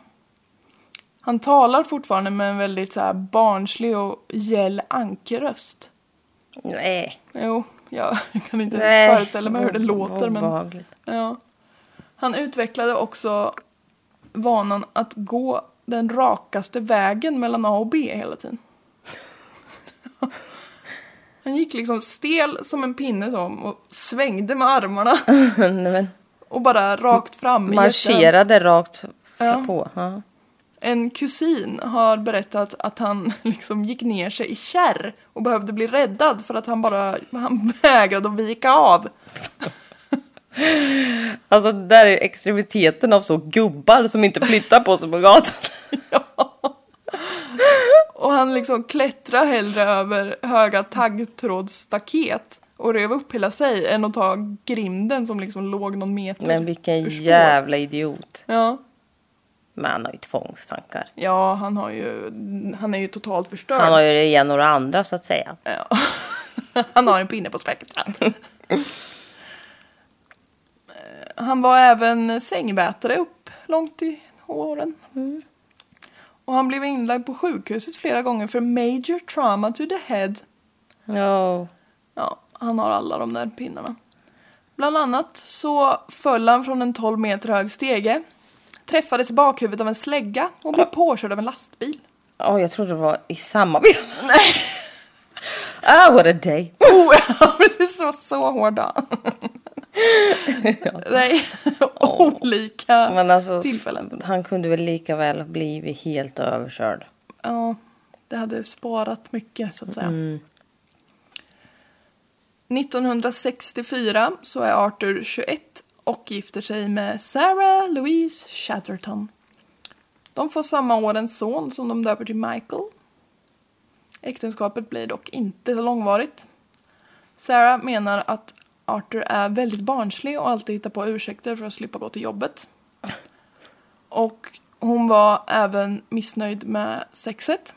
B: Han talar fortfarande med en väldigt så här barnslig och gäll ankerröst.
A: Nej.
B: Jo, jag kan inte
A: Nej.
B: föreställa mig hur det låter. Men, ja. Han utvecklade också vanan att gå den rakaste vägen mellan A och B hela tiden. Han gick liksom stel som en pinne som och svängde med armarna
A: Nej,
B: och bara rakt fram.
A: marscherade rakt
B: Ja.
A: på. Ja.
B: En kusin har berättat att han liksom gick ner sig i kärr och behövde bli räddad för att han bara han vägrade att vika av.
A: Alltså det där är extremiteten av så gubbar som inte flyttar på sig på gatan.
B: Och han liksom klättrade hellre över höga taggtrådsstaket och rev upp hela sig än att ta grinden som liksom låg någon meter
A: Men vilken jävla idiot.
B: Ja.
A: Men han har ju tvångstankar.
B: ja, han har ju, han är ju totalt förstörd.
A: Han har ju det ena och det andra så att säga.
B: Ja. Han har en pinne på spektrat. Eh, Han var även sängvätare upp långt i åren. Och han blev inlagd på sjukhuset flera gånger för major trauma to the head.
A: Ja.
B: Ja, han har alla de där pinnarna. Bland annat så föll han från en 12 meter hög stege, träffades i bakhuvudet av en slägga och blev påkörd av en lastbil.
A: Åh, jag trodde det var i samma bild. ah, what a day.
B: Oh, ja, precis så, så hård dag. Nej, olika
A: Men alltså,
B: tillfällen.
A: han kunde väl lika väl ha blivit helt överkörd.
B: Ja, det hade sparat mycket så att säga. 1964 så är Arthur 21 och gifter sig med Sarah Louise Chatterton. De får samma år en son som de döper till Michael. Äktenskapet blir dock inte så långvarigt. Sarah menar att Arthur är väldigt barnslig och alltid hittar på ursäkter för att slippa gå till jobbet. Och hon var även missnöjd med sexet.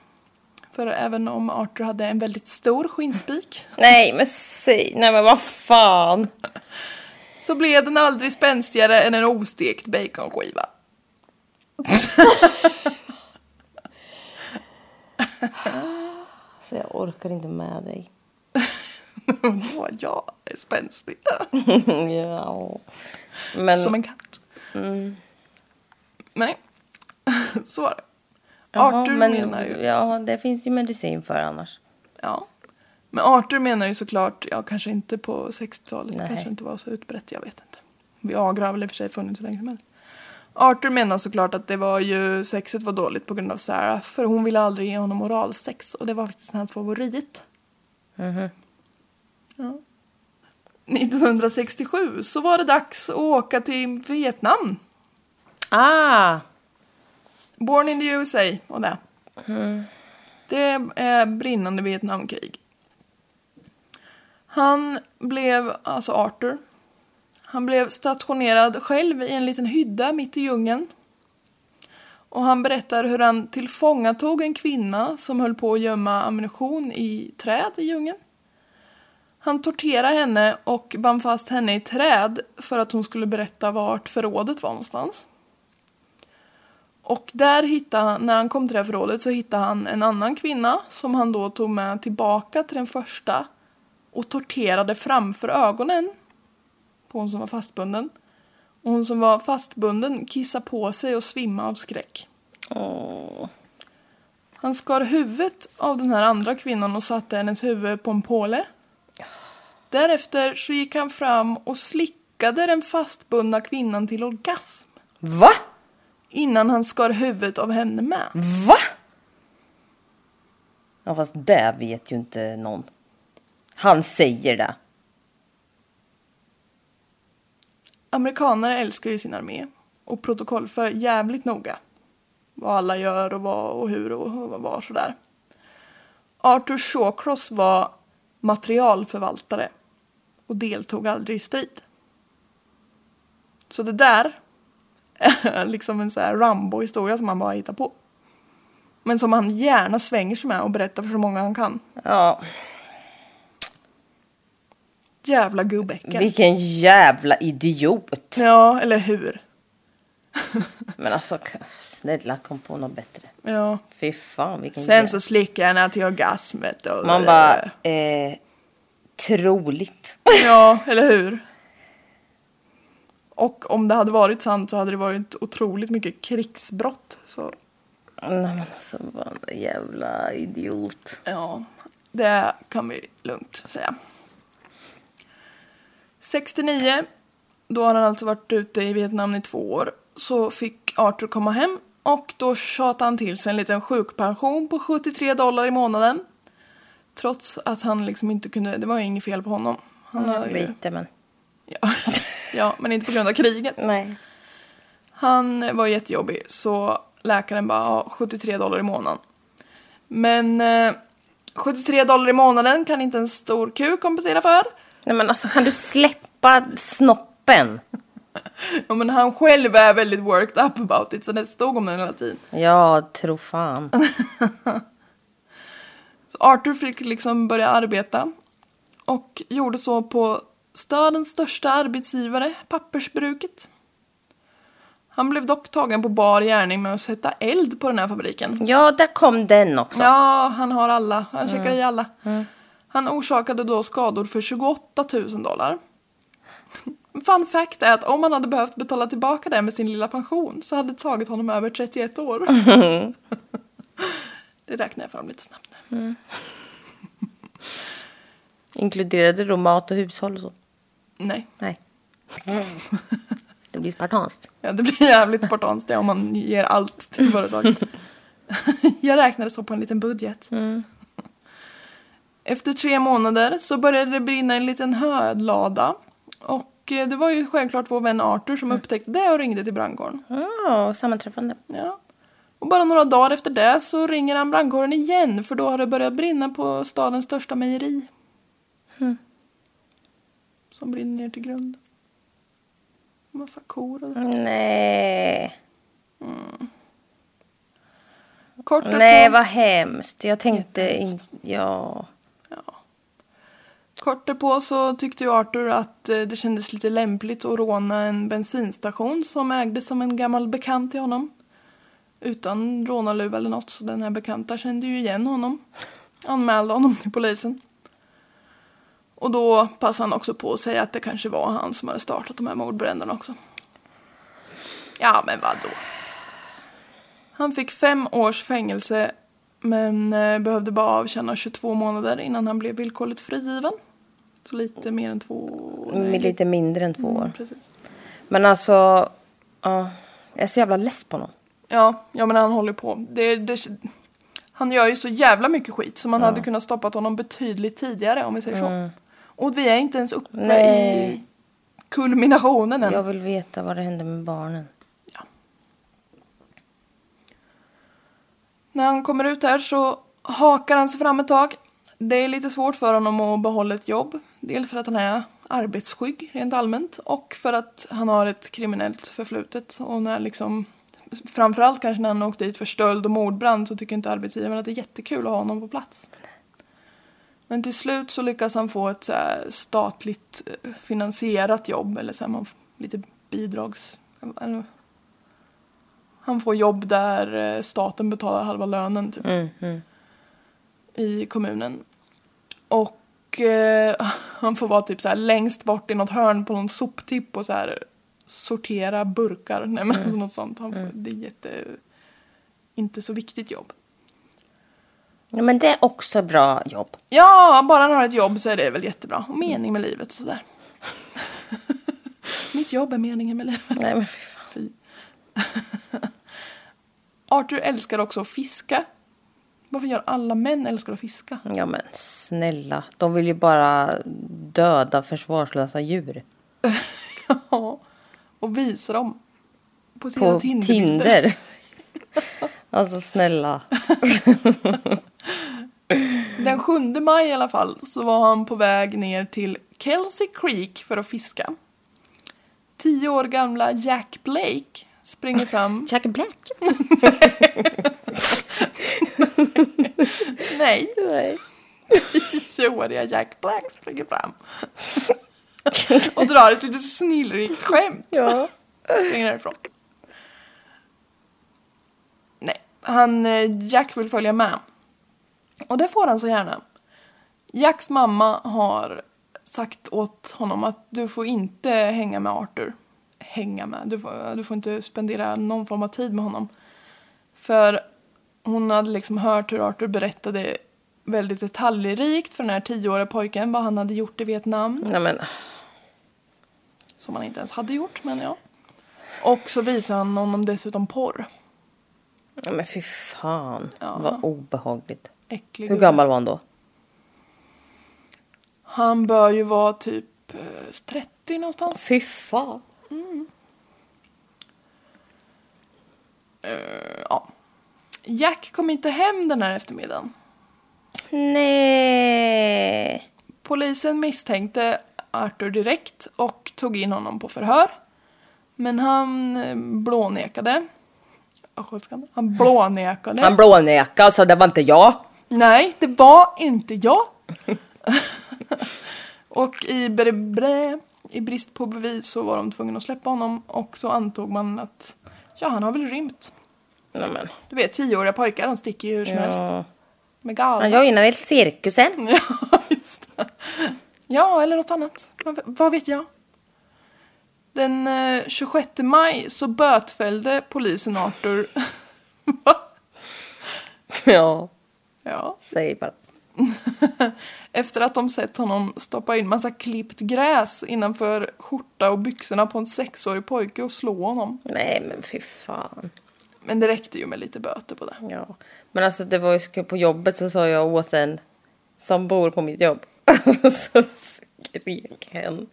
B: För även om Arthur hade en väldigt stor skinnspik
A: Nej, men säg, nej men vad fan.
B: så blev den aldrig spänstigare än en ostekt baconskiva.
A: Så jag orkar inte med dig.
B: Då jag är spänstig.
A: ja. Men,
B: Som en katt. Nej, så var det.
A: Jaha,
B: Arthur
A: men,
B: menar ju...
A: Ja, det finns ju medicin för annars.
B: Ja. Men Arthur menar ju såklart, ja kanske inte på 60-talet,
A: Nej.
B: kanske inte var så utbrett, jag vet inte. Viagra har väl i och för sig funnits så länge som helst. Arthur menar såklart att det var ju, sexet var dåligt på grund av Sarah, för hon ville aldrig ge honom oralsex och det var faktiskt hans favorit. Ja. 1967 så var det dags att åka till Vietnam.
A: Ah!
B: Born in the USA och det. Det är brinnande Vietnamkrig. Han blev, alltså Arthur, han blev stationerad själv i en liten hydda mitt i djungeln. Och han berättar hur han tillfångatog en kvinna som höll på att gömma ammunition i träd i djungeln. Han torterade henne och band fast henne i träd för att hon skulle berätta vart förrådet var någonstans. Och där hittade han, när han kom till det här förrådet så hittade han en annan kvinna som han då tog med tillbaka till den första och torterade framför ögonen på hon som var fastbunden. Och hon som var fastbunden kissade på sig och svimmade av skräck.
A: Åh.
B: Han skar huvudet av den här andra kvinnan och satte hennes huvud på en påle. Därefter så gick han fram och slickade den fastbundna kvinnan till orgasm
A: Va?
B: innan han skar huvudet av henne med.
A: Va? Ja, fast det vet ju inte någon. Han säger det.
B: Amerikaner älskar ju sin armé och protokollför jävligt noga vad alla gör och vad och hur och vad var sådär. Arthur Shawcross var materialförvaltare och deltog aldrig i strid. Så det där är liksom en sån här Rambo-historia som han bara hittar på. Men som han gärna svänger sig med och berättar för så många han kan.
A: Ja,
B: Jävla gubbäckel.
A: vilken jävla idiot.
B: Ja, eller hur?
A: Men alltså, snälla kom på något bättre.
B: Ja.
A: Fy fan vilken
B: Sen
A: jävla...
B: så slickar jag henne till orgasmet och...
A: Man bara, eh, troligt.
B: Ja, eller hur? Och om det hade varit sant så hade det varit otroligt mycket krigsbrott. Så
A: Nej men alltså, vad en jävla idiot.
B: ja, Det kan vi lugnt säga. 69, då har han alltså varit ute i Vietnam i två år, så fick Arthur komma hem och då tjatade han till sig en liten sjukpension på 73 dollar i månaden. Trots att han liksom inte kunde, det var ju inget fel på honom. Han har ju,
A: Lite men.
B: ja, ja, men inte på grund av kriget.
A: Nej.
B: Han var jättejobbig så läkaren bara ja, 73 dollar i månaden. Men eh, 73 dollar i månaden kan inte en stor kuk kompensera för.
A: Nej men alltså kan du släppa snoppen?
B: Ja, men han själv är väldigt worked up about it så det stod om den hela tiden.
A: Ja, tro fan.
B: Så Arthur fick liksom börja arbeta och gjorde så på stadens största arbetsgivare, pappersbruket. Han blev dock tagen på bar gärning med att sätta eld på den här fabriken.
A: Ja, där kom den också.
B: Ja, han har alla. Han checkar i alla. Han orsakade då skador för 28 000 dollar. Fun fact är att om han hade behövt betala tillbaka det med sin lilla pension så hade det tagit honom över 31 år. det räknar jag fram lite snabbt nu.
A: Inkluderade då mat och hushåll och så?
B: Nej,
A: Nej. Det blir spartanskt.
B: ja, det blir jävligt spartanskt det om man ger allt till företaget. jag räknade så på en liten budget. Efter tre månader så började det brinna en liten hödlada. Och eh, det var ju självklart vår vän Arthur som upptäckte det och ringde till brandkåren.
A: Ja, sammanträffande.
B: Ja. Och bara några dagar efter det så ringer han brandkåren igen för då har det börjat brinna på stadens största mejeri. Som brinner ner till grund. Massa kor och.
A: Nej.
B: Kort
A: Nej, vad hemskt. Jag tänkte inte... Ja.
B: kort därpå så tyckte ju Arthur att eh, det kändes lite lämpligt att råna en bensinstation som ägdes som en gammal bekant till honom. Utan rånarluva eller något så den här bekanta kände ju igen honom. Anmälde honom till polisen. Och då passade han också på att säga att det kanske var han som hade startat de här mordbränderna också. Ja, men vadå? Han fick fem års fängelse men eh, behövde bara avtjäna 22 månader innan han blev villkorligt frigiven. Så lite mer än två...
A: Med lite mindre än två år.
B: Mm, precis.
A: Men alltså... Ja. Jag är så jävla less på honom.
B: Ja, ja men han håller på. Det, det, han gör ju så jävla mycket skit så man hade kunnat stoppat honom betydligt tidigare om vi säger så. Och vi är inte ens uppe
A: Nej.
B: i kulminationen än.
A: Jag vill veta vad det hände med barnen.
B: Ja. När han kommer ut här så hakar han sig fram ett tag. Det är lite svårt för honom att behålla ett jobb. Dels för att han är arbetsskygg rent allmänt och för att han har ett kriminellt förflutet. Och när liksom, framförallt kanske när han åkte dit för stöld och mordbrand så tycker inte arbetsgivaren att det är jättekul att ha honom på plats. Men till slut så lyckas han få ett så statligt eh, finansierat jobb eller så här, man, lite bidrags... Han får jobb där eh, staten betalar halva lönen typ,
A: Mm, mm.
B: i kommunen. Och eh, han får vara typ så här längst bort i något hörn på någon soptipp och så här sortera burkar. Nej men alltså något sånt. Han får, Det är jätte... Inte så viktigt jobb.
A: Ja, men det är också bra jobb.
B: Ja, bara han har ett jobb så är det väl jättebra. Och mening med livet sådär. Mitt jobb är meningen med livet.
A: Nej, men fy fan.
B: Fy. Arthur älskar också att fiska. Varför gör alla män älskar att fiska?
A: Ja, men snälla. De vill ju bara döda försvarslösa djur.
B: Ja. Och visa dem. På sina
A: På
B: Tinderbilder.
A: Tinder. Alltså snälla.
B: Den 7 maj i alla fall så var han på väg ner till Kelsey Creek för att fiska. Tio år gamla Jack Blake springer fram.
A: Jack Black.
B: Nej,
A: Nej.
B: tioåriga Jack Black springer fram. Och drar ett lite snillrikt skämt.
A: Ja.
B: Springer därifrån. Nej, han, eh, Jack vill följa med. Och det får han så gärna. Jacks mamma har sagt åt honom att du får inte hänga med Arthur. Hänga med? Du får, du får inte spendera någon form av tid med honom. För hon hade liksom hört hur Arthur berättade väldigt detaljrikt för den här tioåriga pojken vad han hade gjort i Vietnam.
A: Nej men,
B: Som han inte ens hade gjort, men ja. Och så visar han honom dessutom porr.
A: ja, men fy fan.
B: Ja.
A: Vad obehagligt.
B: Äcklig
A: Hur
B: gubbe.
A: gammal var han då?
B: Han bör ju vara typ eh, 30 någonstans.
A: Fy fan.
B: Ja. Jack kom inte hem den här eftermiddagen.
A: Nej.
B: Polisen misstänkte Arthur direkt och tog in honom på förhör. Men han eh, blånekade. Han blånekade.
A: Han blånekade sa det var inte jag.
B: Nej, det var inte jag. och i, bre, bre, i brist på bevis så var de tvungna att släppa honom och så antog man att ja, han har väl rymt.
A: Nej, men.
B: Du vet, tioåriga pojkar, de sticker ju hur som helst.
A: Ja.
B: Med galna.
A: Han joinade väl cirkusen?
B: Ja, just det. Ja, eller något annat. Vad, vet jag? Den eh, 26 maj så bötfällde polisen Arthur.
A: Ja,
B: ja.
A: säg bara.
B: Efter att de sett honom stoppa in massa klippt gräs innanför skjorta och byxorna på en sexårig pojke och slå honom.
A: Nej men fy fan.
B: Men det räckte ju med lite böter på det.
A: Ja. Men alltså det var ju på jobbet så sa jag åt en som bor på mitt jobb. så skrek hen.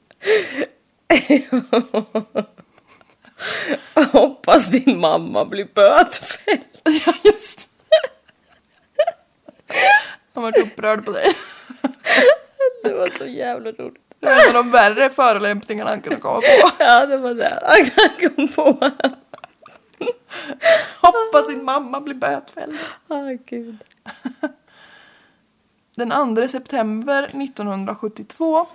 A: Hoppas din mamma blir bötfälld.
B: Ja, just Han var upprörd på dig.
A: Det var så jävla roligt.
B: Det var en av de värre förolämpningarna han kunde komma på.
A: Ja det var det han kom på.
B: Hoppas din mamma blir bötfälld.
A: Åh gud.
B: Den 2 september 1972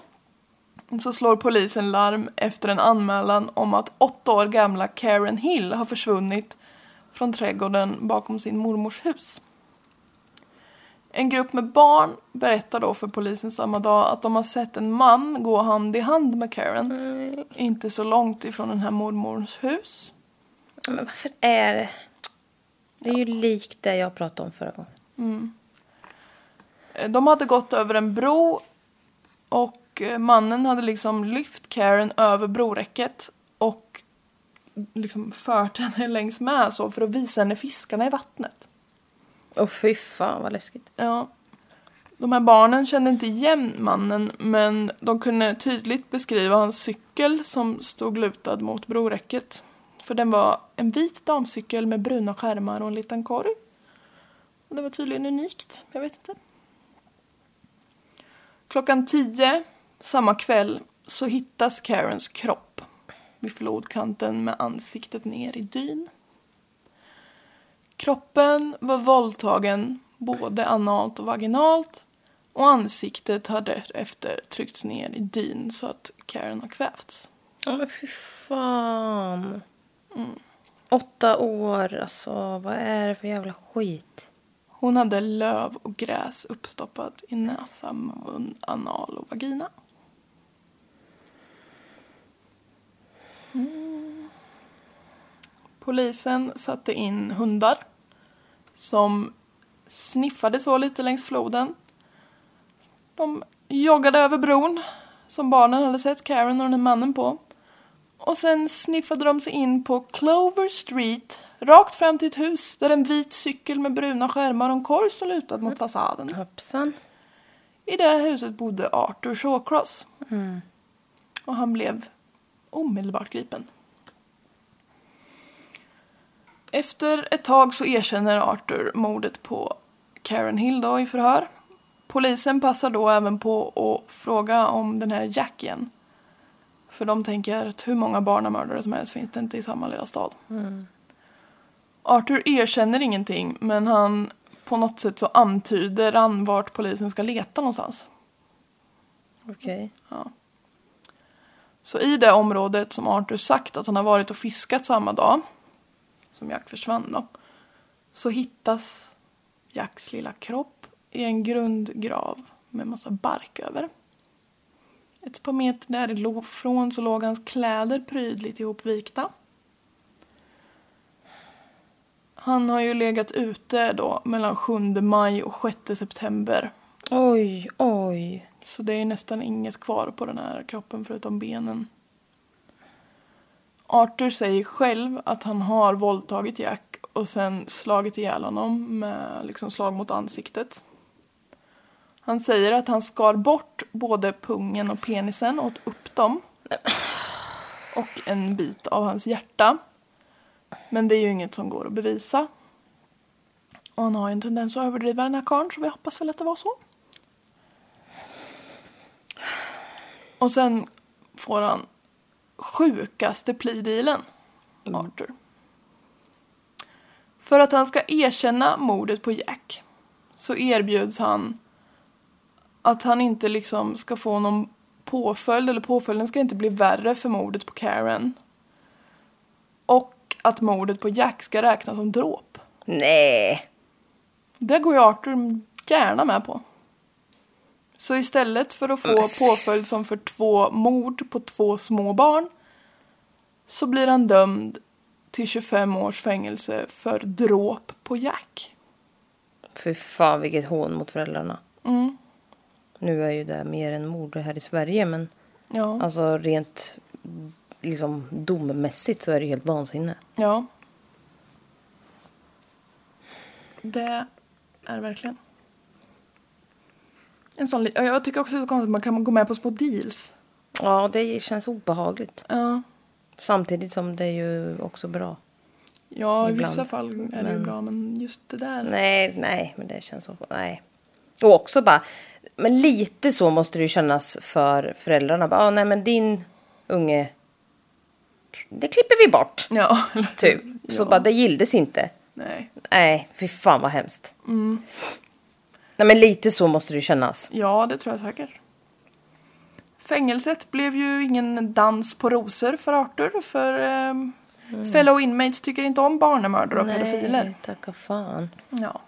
B: så slår polisen larm efter en anmälan om att åtta år gamla Karen Hill har försvunnit från trädgården bakom sin mormors hus. En grupp med barn berättar då för polisen samma dag att de har sett en man gå hand i hand med Karen. Inte så långt ifrån den här mormors hus.
A: Men varför är det? Det är ju likt det jag pratade om förra gången.
B: Eh, De hade gått över en bro och eh, mannen hade liksom lyft Karen över broräcket och liksom fört henne längs med så för att visa henne fiskarna i vattnet.
A: Åh fy fan vad läskigt.
B: Ja. De här barnen kände inte igen mannen men de kunde tydligt beskriva hans cykel som stod lutad mot broräcket. För den var en vit damcykel med bruna skärmar och en liten korg. Och det var tydligen unikt, jag vet inte. Klockan tio samma kväll så hittas Karens kropp vid flodkanten med ansiktet ner i dyn. Kroppen var våldtagen både analt och vaginalt och ansiktet har därefter tryckts ner i dyn så att Karen har kvävts.
A: Ja men fy fan. Åtta år, alltså vad är det för jävla skit?
B: Hon hade löv och gräs uppstoppat i näsa, mun, anal och vagina. Mm. Polisen satte in hundar som sniffade så lite längs floden. De joggade över bron som barnen hade sett Karen och den här mannen på. Och sen sniffade de sig in på Clover Street, rakt fram till ett hus där en vit cykel med bruna skärmar och en korg stod lutad mot fasaden.
A: Hoppsan.
B: I det huset bodde Arthur Shawcross. Och han blev omedelbart gripen. Efter ett tag så erkänner Arthur mordet på Karen Hill då i förhör. Polisen passar då även på att fråga om den här Jack igen. För de tänker att hur många barnamördare som helst finns det inte i samma lilla stad. Arthur erkänner ingenting men han på något sätt så antyder han vart polisen ska leta någonstans.
A: Okej.
B: Så i det området som Arthur sagt att han har varit och fiskat samma dag som Jack försvann då, så hittas Jacks lilla kropp i en grundgrav med massa bark över. Ett par meter därifrån så låg hans kläder prydligt ihopvikta. Han har ju legat ute då mellan 7 maj och 6 september.
A: Oj, oj.
B: Så det är nästan inget kvar på den här kroppen förutom benen. Arthur säger själv att han har våldtagit Jack och sen slagit ihjäl honom med liksom slag mot ansiktet. Han säger att han skar bort både pungen och penisen och åt upp dem. Och en bit av hans hjärta. Men det är ju inget som går att bevisa. Och han har ju en tendens att överdriva den här karln så vi hoppas väl att det var så. Och sen får han sjukaste plea-dealen, Arthur. För att han ska erkänna mordet på Jack så erbjuds han att han inte liksom ska få någon påföljd, eller påföljden ska inte bli värre för mordet på Karen. Och att mordet på Jack ska räknas som dråp.
A: Nej.
B: Det går ju Arthur gärna med på. Så istället för att få påföljd som för två mord på två små barn så blir han dömd till 25 års fängelse för dråp på Jack.
A: Fy fan vilket hån mot föräldrarna.
B: Mm.
A: Nu är ju det mer än mord här i Sverige men
B: Ja.
A: alltså rent liksom dommässigt så är det helt vansinne.
B: ja. Det är det verkligen. En sån jag tycker också det är så konstigt att man kan gå med på små deals.
A: Ja, det känns obehagligt.
B: Ja,
A: Samtidigt som det är ju också bra.
B: ja i
A: Ibland.
B: vissa fall är det
A: Men-
B: bra men just det där.
A: Nej, nej, men det känns så. Nej. Och också bara, men lite så måste det ju kännas för föräldrarna. Bara, ah, nej men din unge, det klipper vi bort.
B: Ja,
A: Typ. Så
B: Ja.
A: bara, det gilldes inte.
B: nej.
A: Nej, fy fan vad hemskt. Nej men lite så måste det kännas.
B: Ja, det tror jag säkert. Fängelset blev ju ingen dans på rosor för Arthur för ehm, fellow inmates tycker inte om barnamördare och pedofiler.
A: tacka fan.
B: Ja.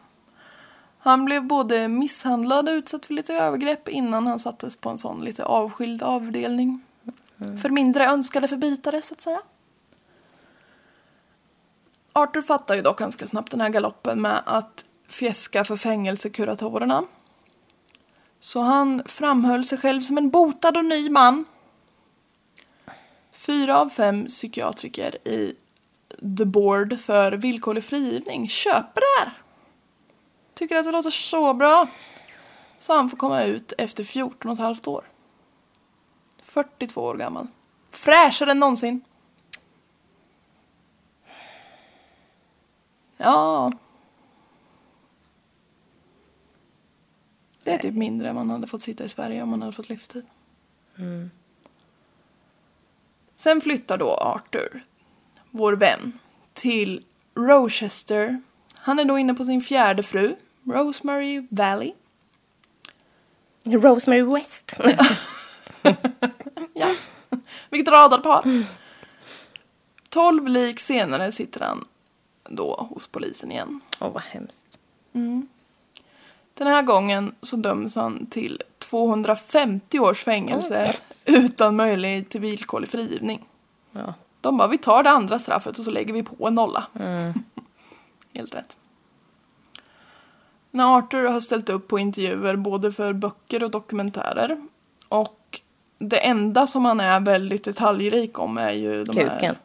B: Han blev både misshandlad och utsatt för lite övergrepp innan han sattes på en sån lite avskild avdelning. Mm. För mindre önskade förbrytare så att säga. Arthur fattar ju dock ganska snabbt den här galoppen med att fjäska för fängelsekuratorerna. Så han framhöll sig själv som en botad och ny man. Fyra av fem psykiatriker i The Board för villkorlig frigivning köper det här. Tycker att det låter så bra. Så han får komma ut efter 14 och ett halvt år. 42 år gammal. Fräschare än någonsin. Ja. Det är typ mindre än man hade fått sitta i Sverige om man hade fått livstid. Sen flyttar då Arthur, vår vän, till Rochester. Han är då inne på sin fjärde fru, Rosemary Valley.
A: Rosemary West.
B: Vilket radarpar. Tolv lik senare sitter han då hos polisen igen.
A: Åh vad hemskt.
B: Den här gången så döms han till 250 års fängelse utan möjlighet till villkorlig frigivning.
A: Ja.
B: De bara, vi tar det andra straffet och så lägger vi på en nolla. Helt rätt. När Arthur har ställt upp på intervjuer både för böcker och dokumentärer och det enda som han är väldigt detaljrik om är ju de
A: Kuken.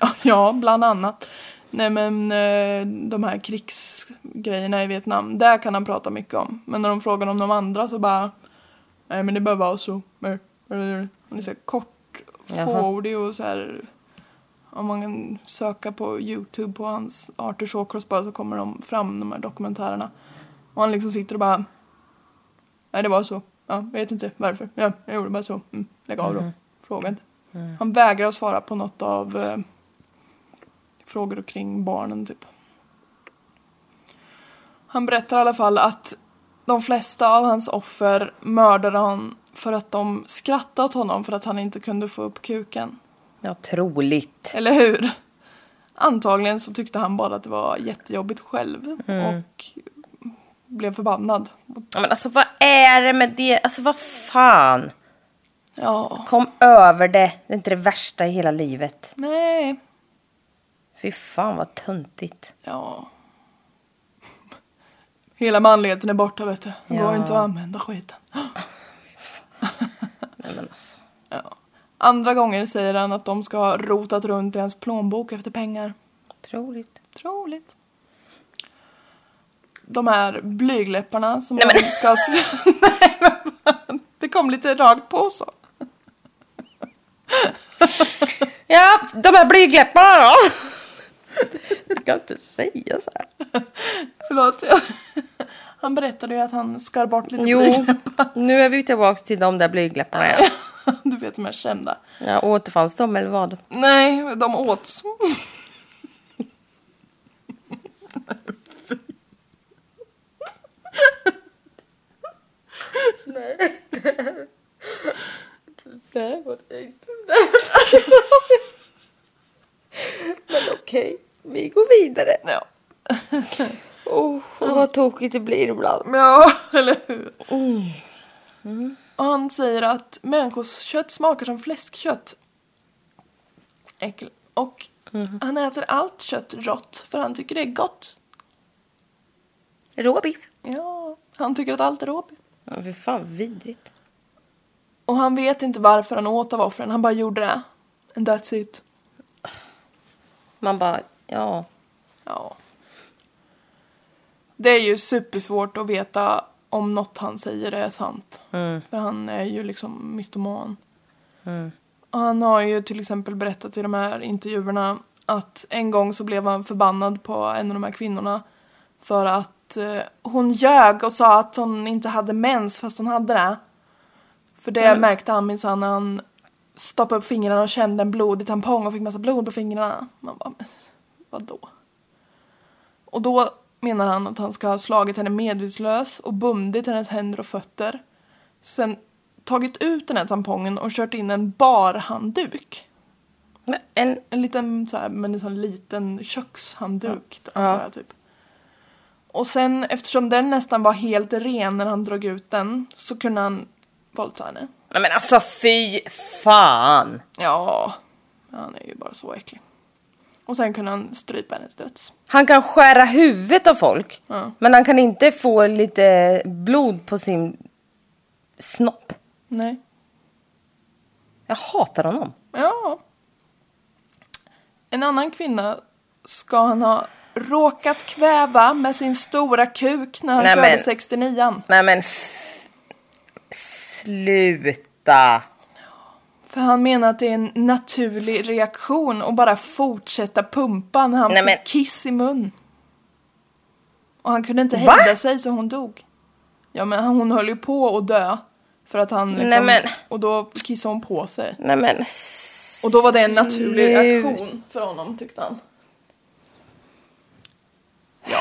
B: här... Ja, bland annat. Nej men eh, de här krigsgrejerna i Vietnam, där kan han prata mycket om. Men när de frågar om de andra så bara... Nej men det behöver vara så. Han är så kort, fåordig och så här... Om man kan söka på Youtube på hans Arthur Shawcross bara så kommer de fram de här dokumentärerna. Och han liksom sitter och bara... Nej det var så. Ja, vet inte varför. Ja, jag gjorde bara så. Mm, lägg av då. Fråga inte. Han vägrar att svara på något av eh, frågor kring barnen typ. Han berättar i alla fall att de flesta av hans offer mördade han för att de skrattade åt honom för att han inte kunde få upp kuken.
A: Ja, troligt.
B: Eller hur? Antagligen så tyckte han bara att det var jättejobbigt själv och blev förbannad.
A: Ja, men alltså vad är det med det? Alltså vad fan.
B: Ja,
A: Kom över det. Det är inte det värsta i hela livet.
B: nej.
A: Fy fan vad töntigt.
B: Ja. Hela manligheten är borta vet du. Det går
A: Ja.
B: inte att använda skiten.
A: Nej men alltså.
B: Ja. Andra gånger säger han att de ska ha rotat runt i hans plånbok efter pengar.
A: Otroligt.
B: Troligt. De här blygläpparna som
A: Nej,
B: han
A: men-
B: ska... Nej, men. Det kom lite rakt på så.
A: Ja, de här blygdläpparna då? Du kan inte säga så här.
B: Förlåt. Han berättade ju att han skar bort lite
A: Jo,
B: blygdläppar.
A: nu är vi tillbaka till de där blygdläpparna igen.
B: Du vet de här kända.
A: Ja, återfanns de eller vad?
B: Nej, de åts.
A: Nej, vad det inte. Men okej, vi går vidare.
B: Ja.
A: Oh, och vad tokigt det blir ibland.
B: Ja, eller hur? Och han säger att människors kött smakar som fläskkött. Äckel. Och han äter allt kött rått för han tycker det är gott.
A: Råbiff.
B: Ja, han tycker att allt är råbiff.
A: Ja, för fan vidrigt.
B: Och han vet inte varför han åt av offren, han bara gjorde det. And that's it.
A: Man bara, ja.
B: Ja. Det är ju supersvårt att veta om något han säger är sant.
A: Mm.
B: För han är ju liksom mytoman.
A: Mm.
B: Och han har ju till exempel berättat i de här intervjuerna att en gång så blev han förbannad på en av de här kvinnorna för att eh, hon ljög och sa att hon inte hade mens fast hon hade det. För det
A: Mm.
B: märkte han minsann när han stoppade upp fingrarna och kände en blodig tampong och fick massa blod på fingrarna. Man bara, men vadå? Och då menar han att han ska ha slagit henne medvetslös och bundit hennes händer och fötter. Sen tagit ut den här tampongen och kört in en barhandduk.
A: En,
B: En liten så här, men en sån liten kökshandduk
A: Ja.
B: antar jag typ. Och sen eftersom den nästan var helt ren när han drog ut den så kunde han våldta henne.
A: nej men alltså fy fan.
B: Ja, han är ju bara så äcklig. Och sen kunde han strypa hennes döds.
A: Han kan skära huvudet av folk.
B: Ja.
A: Men han kan inte få lite blod på sin snopp.
B: Nej.
A: Jag hatar honom.
B: Ja. En annan kvinna ska han ha råkat kväva med sin stora kuk när han
A: Nej,
B: körde
A: men-
B: 69
A: Nej men sluta.
B: För han menar att det är en naturlig reaktion att bara fortsätta pumpa när han
A: Nej,
B: fick
A: men-
B: kiss i mun. Och han kunde inte
A: Va?
B: hejda sig så hon dog. Ja men hon höll ju på att dö. För att han liksom,
A: Nej, men-
B: Och då kissade hon på sig.
A: Nej men
B: Och då var det en naturlig reaktion för honom tyckte han. Ja.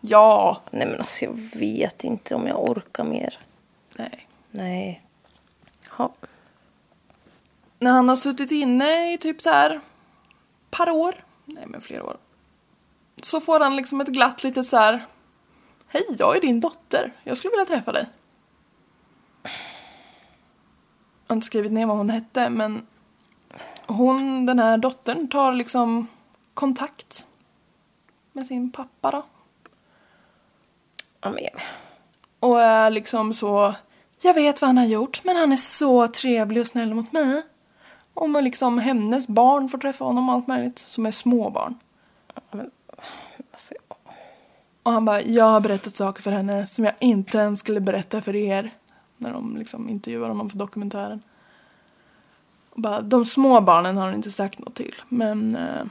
B: Ja.
A: Nej men alltså jag vet inte om jag orkar mer.
B: Nej.
A: Nej. Ha.
B: När han har suttit inne i typ så här par år, nej men flera år. Så får han liksom ett glatt litet så här. Hej, jag är din dotter. Jag skulle vilja träffa dig. Jag har inte skrivit ner vad hon hette men hon, den här dottern, tar liksom kontakt med sin pappa då.
A: Ja, men,
B: Och är liksom så, jag vet vad han har gjort men han är så trevlig och snäll mot mig. Med liksom hennes barn får träffa honom och allt möjligt som är småbarn.
A: alltså,
B: Och han bara, jag har berättat saker för henne som jag inte ens skulle berätta för er. När de liksom intervjuar honom för dokumentären. Och bara, de små barnen har han inte sagt något till. Men eh,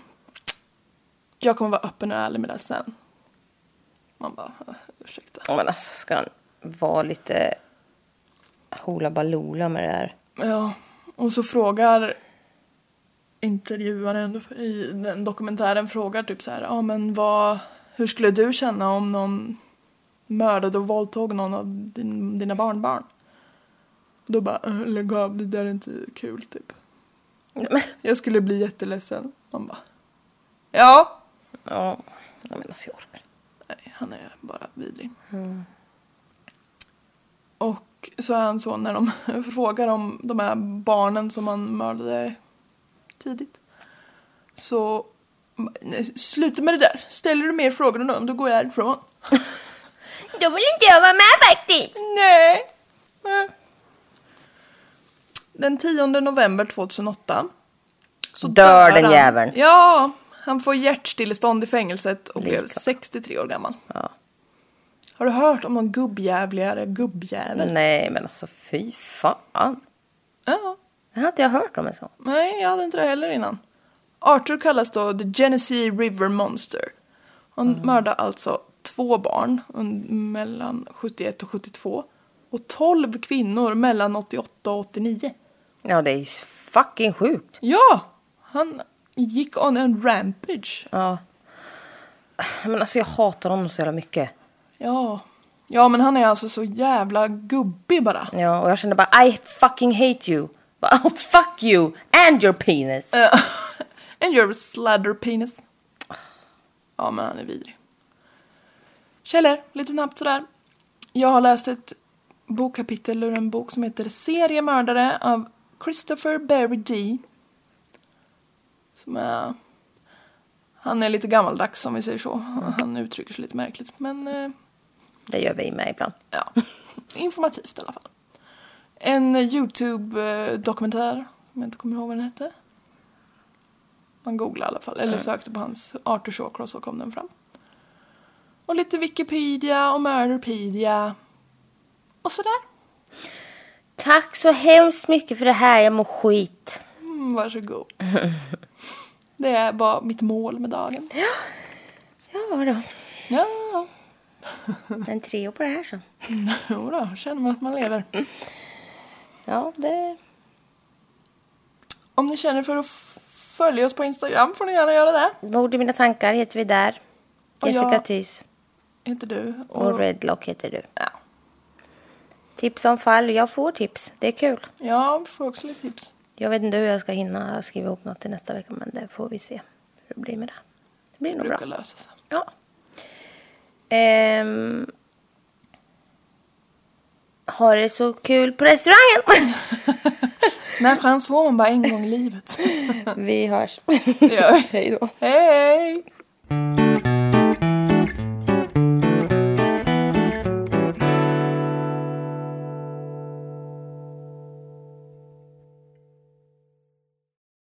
B: jag kommer vara öppen och ärlig med det sen. Man bara, "Eh, ursäkta.
A: ja, men alltså ska han vara lite hoola baloola med det här?
B: Ja, och så frågar intervjuaren i den dokumentären frågar typ så här, ja men vad, hur skulle du känna om någon mördade och våldtog någon av din, dina barnbarn? Då bara, "Äh, lägg av, det där är inte kul typ. Jag skulle bli jätteledsen. Man bara, ja.
A: Ja, men alltså jag orkar.
B: Nej, han är bara vidrig. Och så är han så när de frågar om de här barnen som han mördade tidigt. Så Sluta med det där. Ställer du mer frågor än dem, då går jag härifrån.
A: Då vill inte jag vara med faktiskt.
B: Nej. Den 10 november 2008 så
A: Dör den
B: han.
A: jäveln.
B: Ja, han får hjärtstillestånd i fängelset och blev
A: Lika.
B: 63 år gammal.
A: Ja.
B: Har du hört om någon gubbjävligare gubbjävel?
A: Nej men alltså fy fan.
B: Ja.
A: Det har inte jag hört om en sån.
B: Nej, jag hade inte det heller innan. Arthur kallas då The Genesee River Monster. Han mördade alltså två barn mellan 71 och 72 och 12 kvinnor mellan 88 och 89.
A: Ja det är fucking sjukt.
B: Ja, han gick on en rampage.
A: Ja. Men alltså jag hatar honom så jävla mycket.
B: Ja. Ja, men han är alltså så jävla gubbig bara.
A: Ja, och jag kände bara I fucking hate you. Bara, Oh, fuck you and your penis.
B: And your sladder penis. Ja, men han är vidrig. Källor, lite snabbt sådär. Jag har läst ett bokkapitel ur en bok som heter Seriemördare av Christopher Berry D. Som är... Han är lite gammaldags om vi säger så. Han uttrycker sig lite märkligt. Men eh,
A: Det gör vi med ibland.
B: ja, informativt i alla fall. En YouTube-dokumentär, om jag inte kommer ihåg vad den hette. Man googlade i alla fall, eller sökte på hans Arthur Shawcross så kom den fram. Och lite Wikipedia och Murderpedia. Och sådär.
A: Tack så hemskt mycket för det här, jag mår skit.
B: Mm, varsågod. Det var mitt mål med dagen.
A: Ja då,
B: Ja,
A: en trio på det här sen.
B: jodå, känner man att man lever.
A: Ja, det...
B: Om ni känner för att följa oss på Instagram får ni gärna göra det.
A: Mord i mina tankar heter vi där.
B: Och
A: Jessica
B: jag-
A: Thys.
B: Heter du.
A: Och Redlock heter du.
B: Ja.
A: Tips om fall, jag får tips. Det är kul.
B: Ja, vi får också lite tips.
A: Jag vet inte hur jag ska hinna skriva ihop något till nästa vecka men det får vi se hur det blir med det. Det blir
B: Det
A: nog
B: brukar
A: bra.
B: lösa sig.
A: Ja. Ehm, har det så kul på restaurangen.
B: Den här chans får man bara en gång i livet.
A: vi hörs.
B: Det gör vi.
A: Hej då.
B: Hej!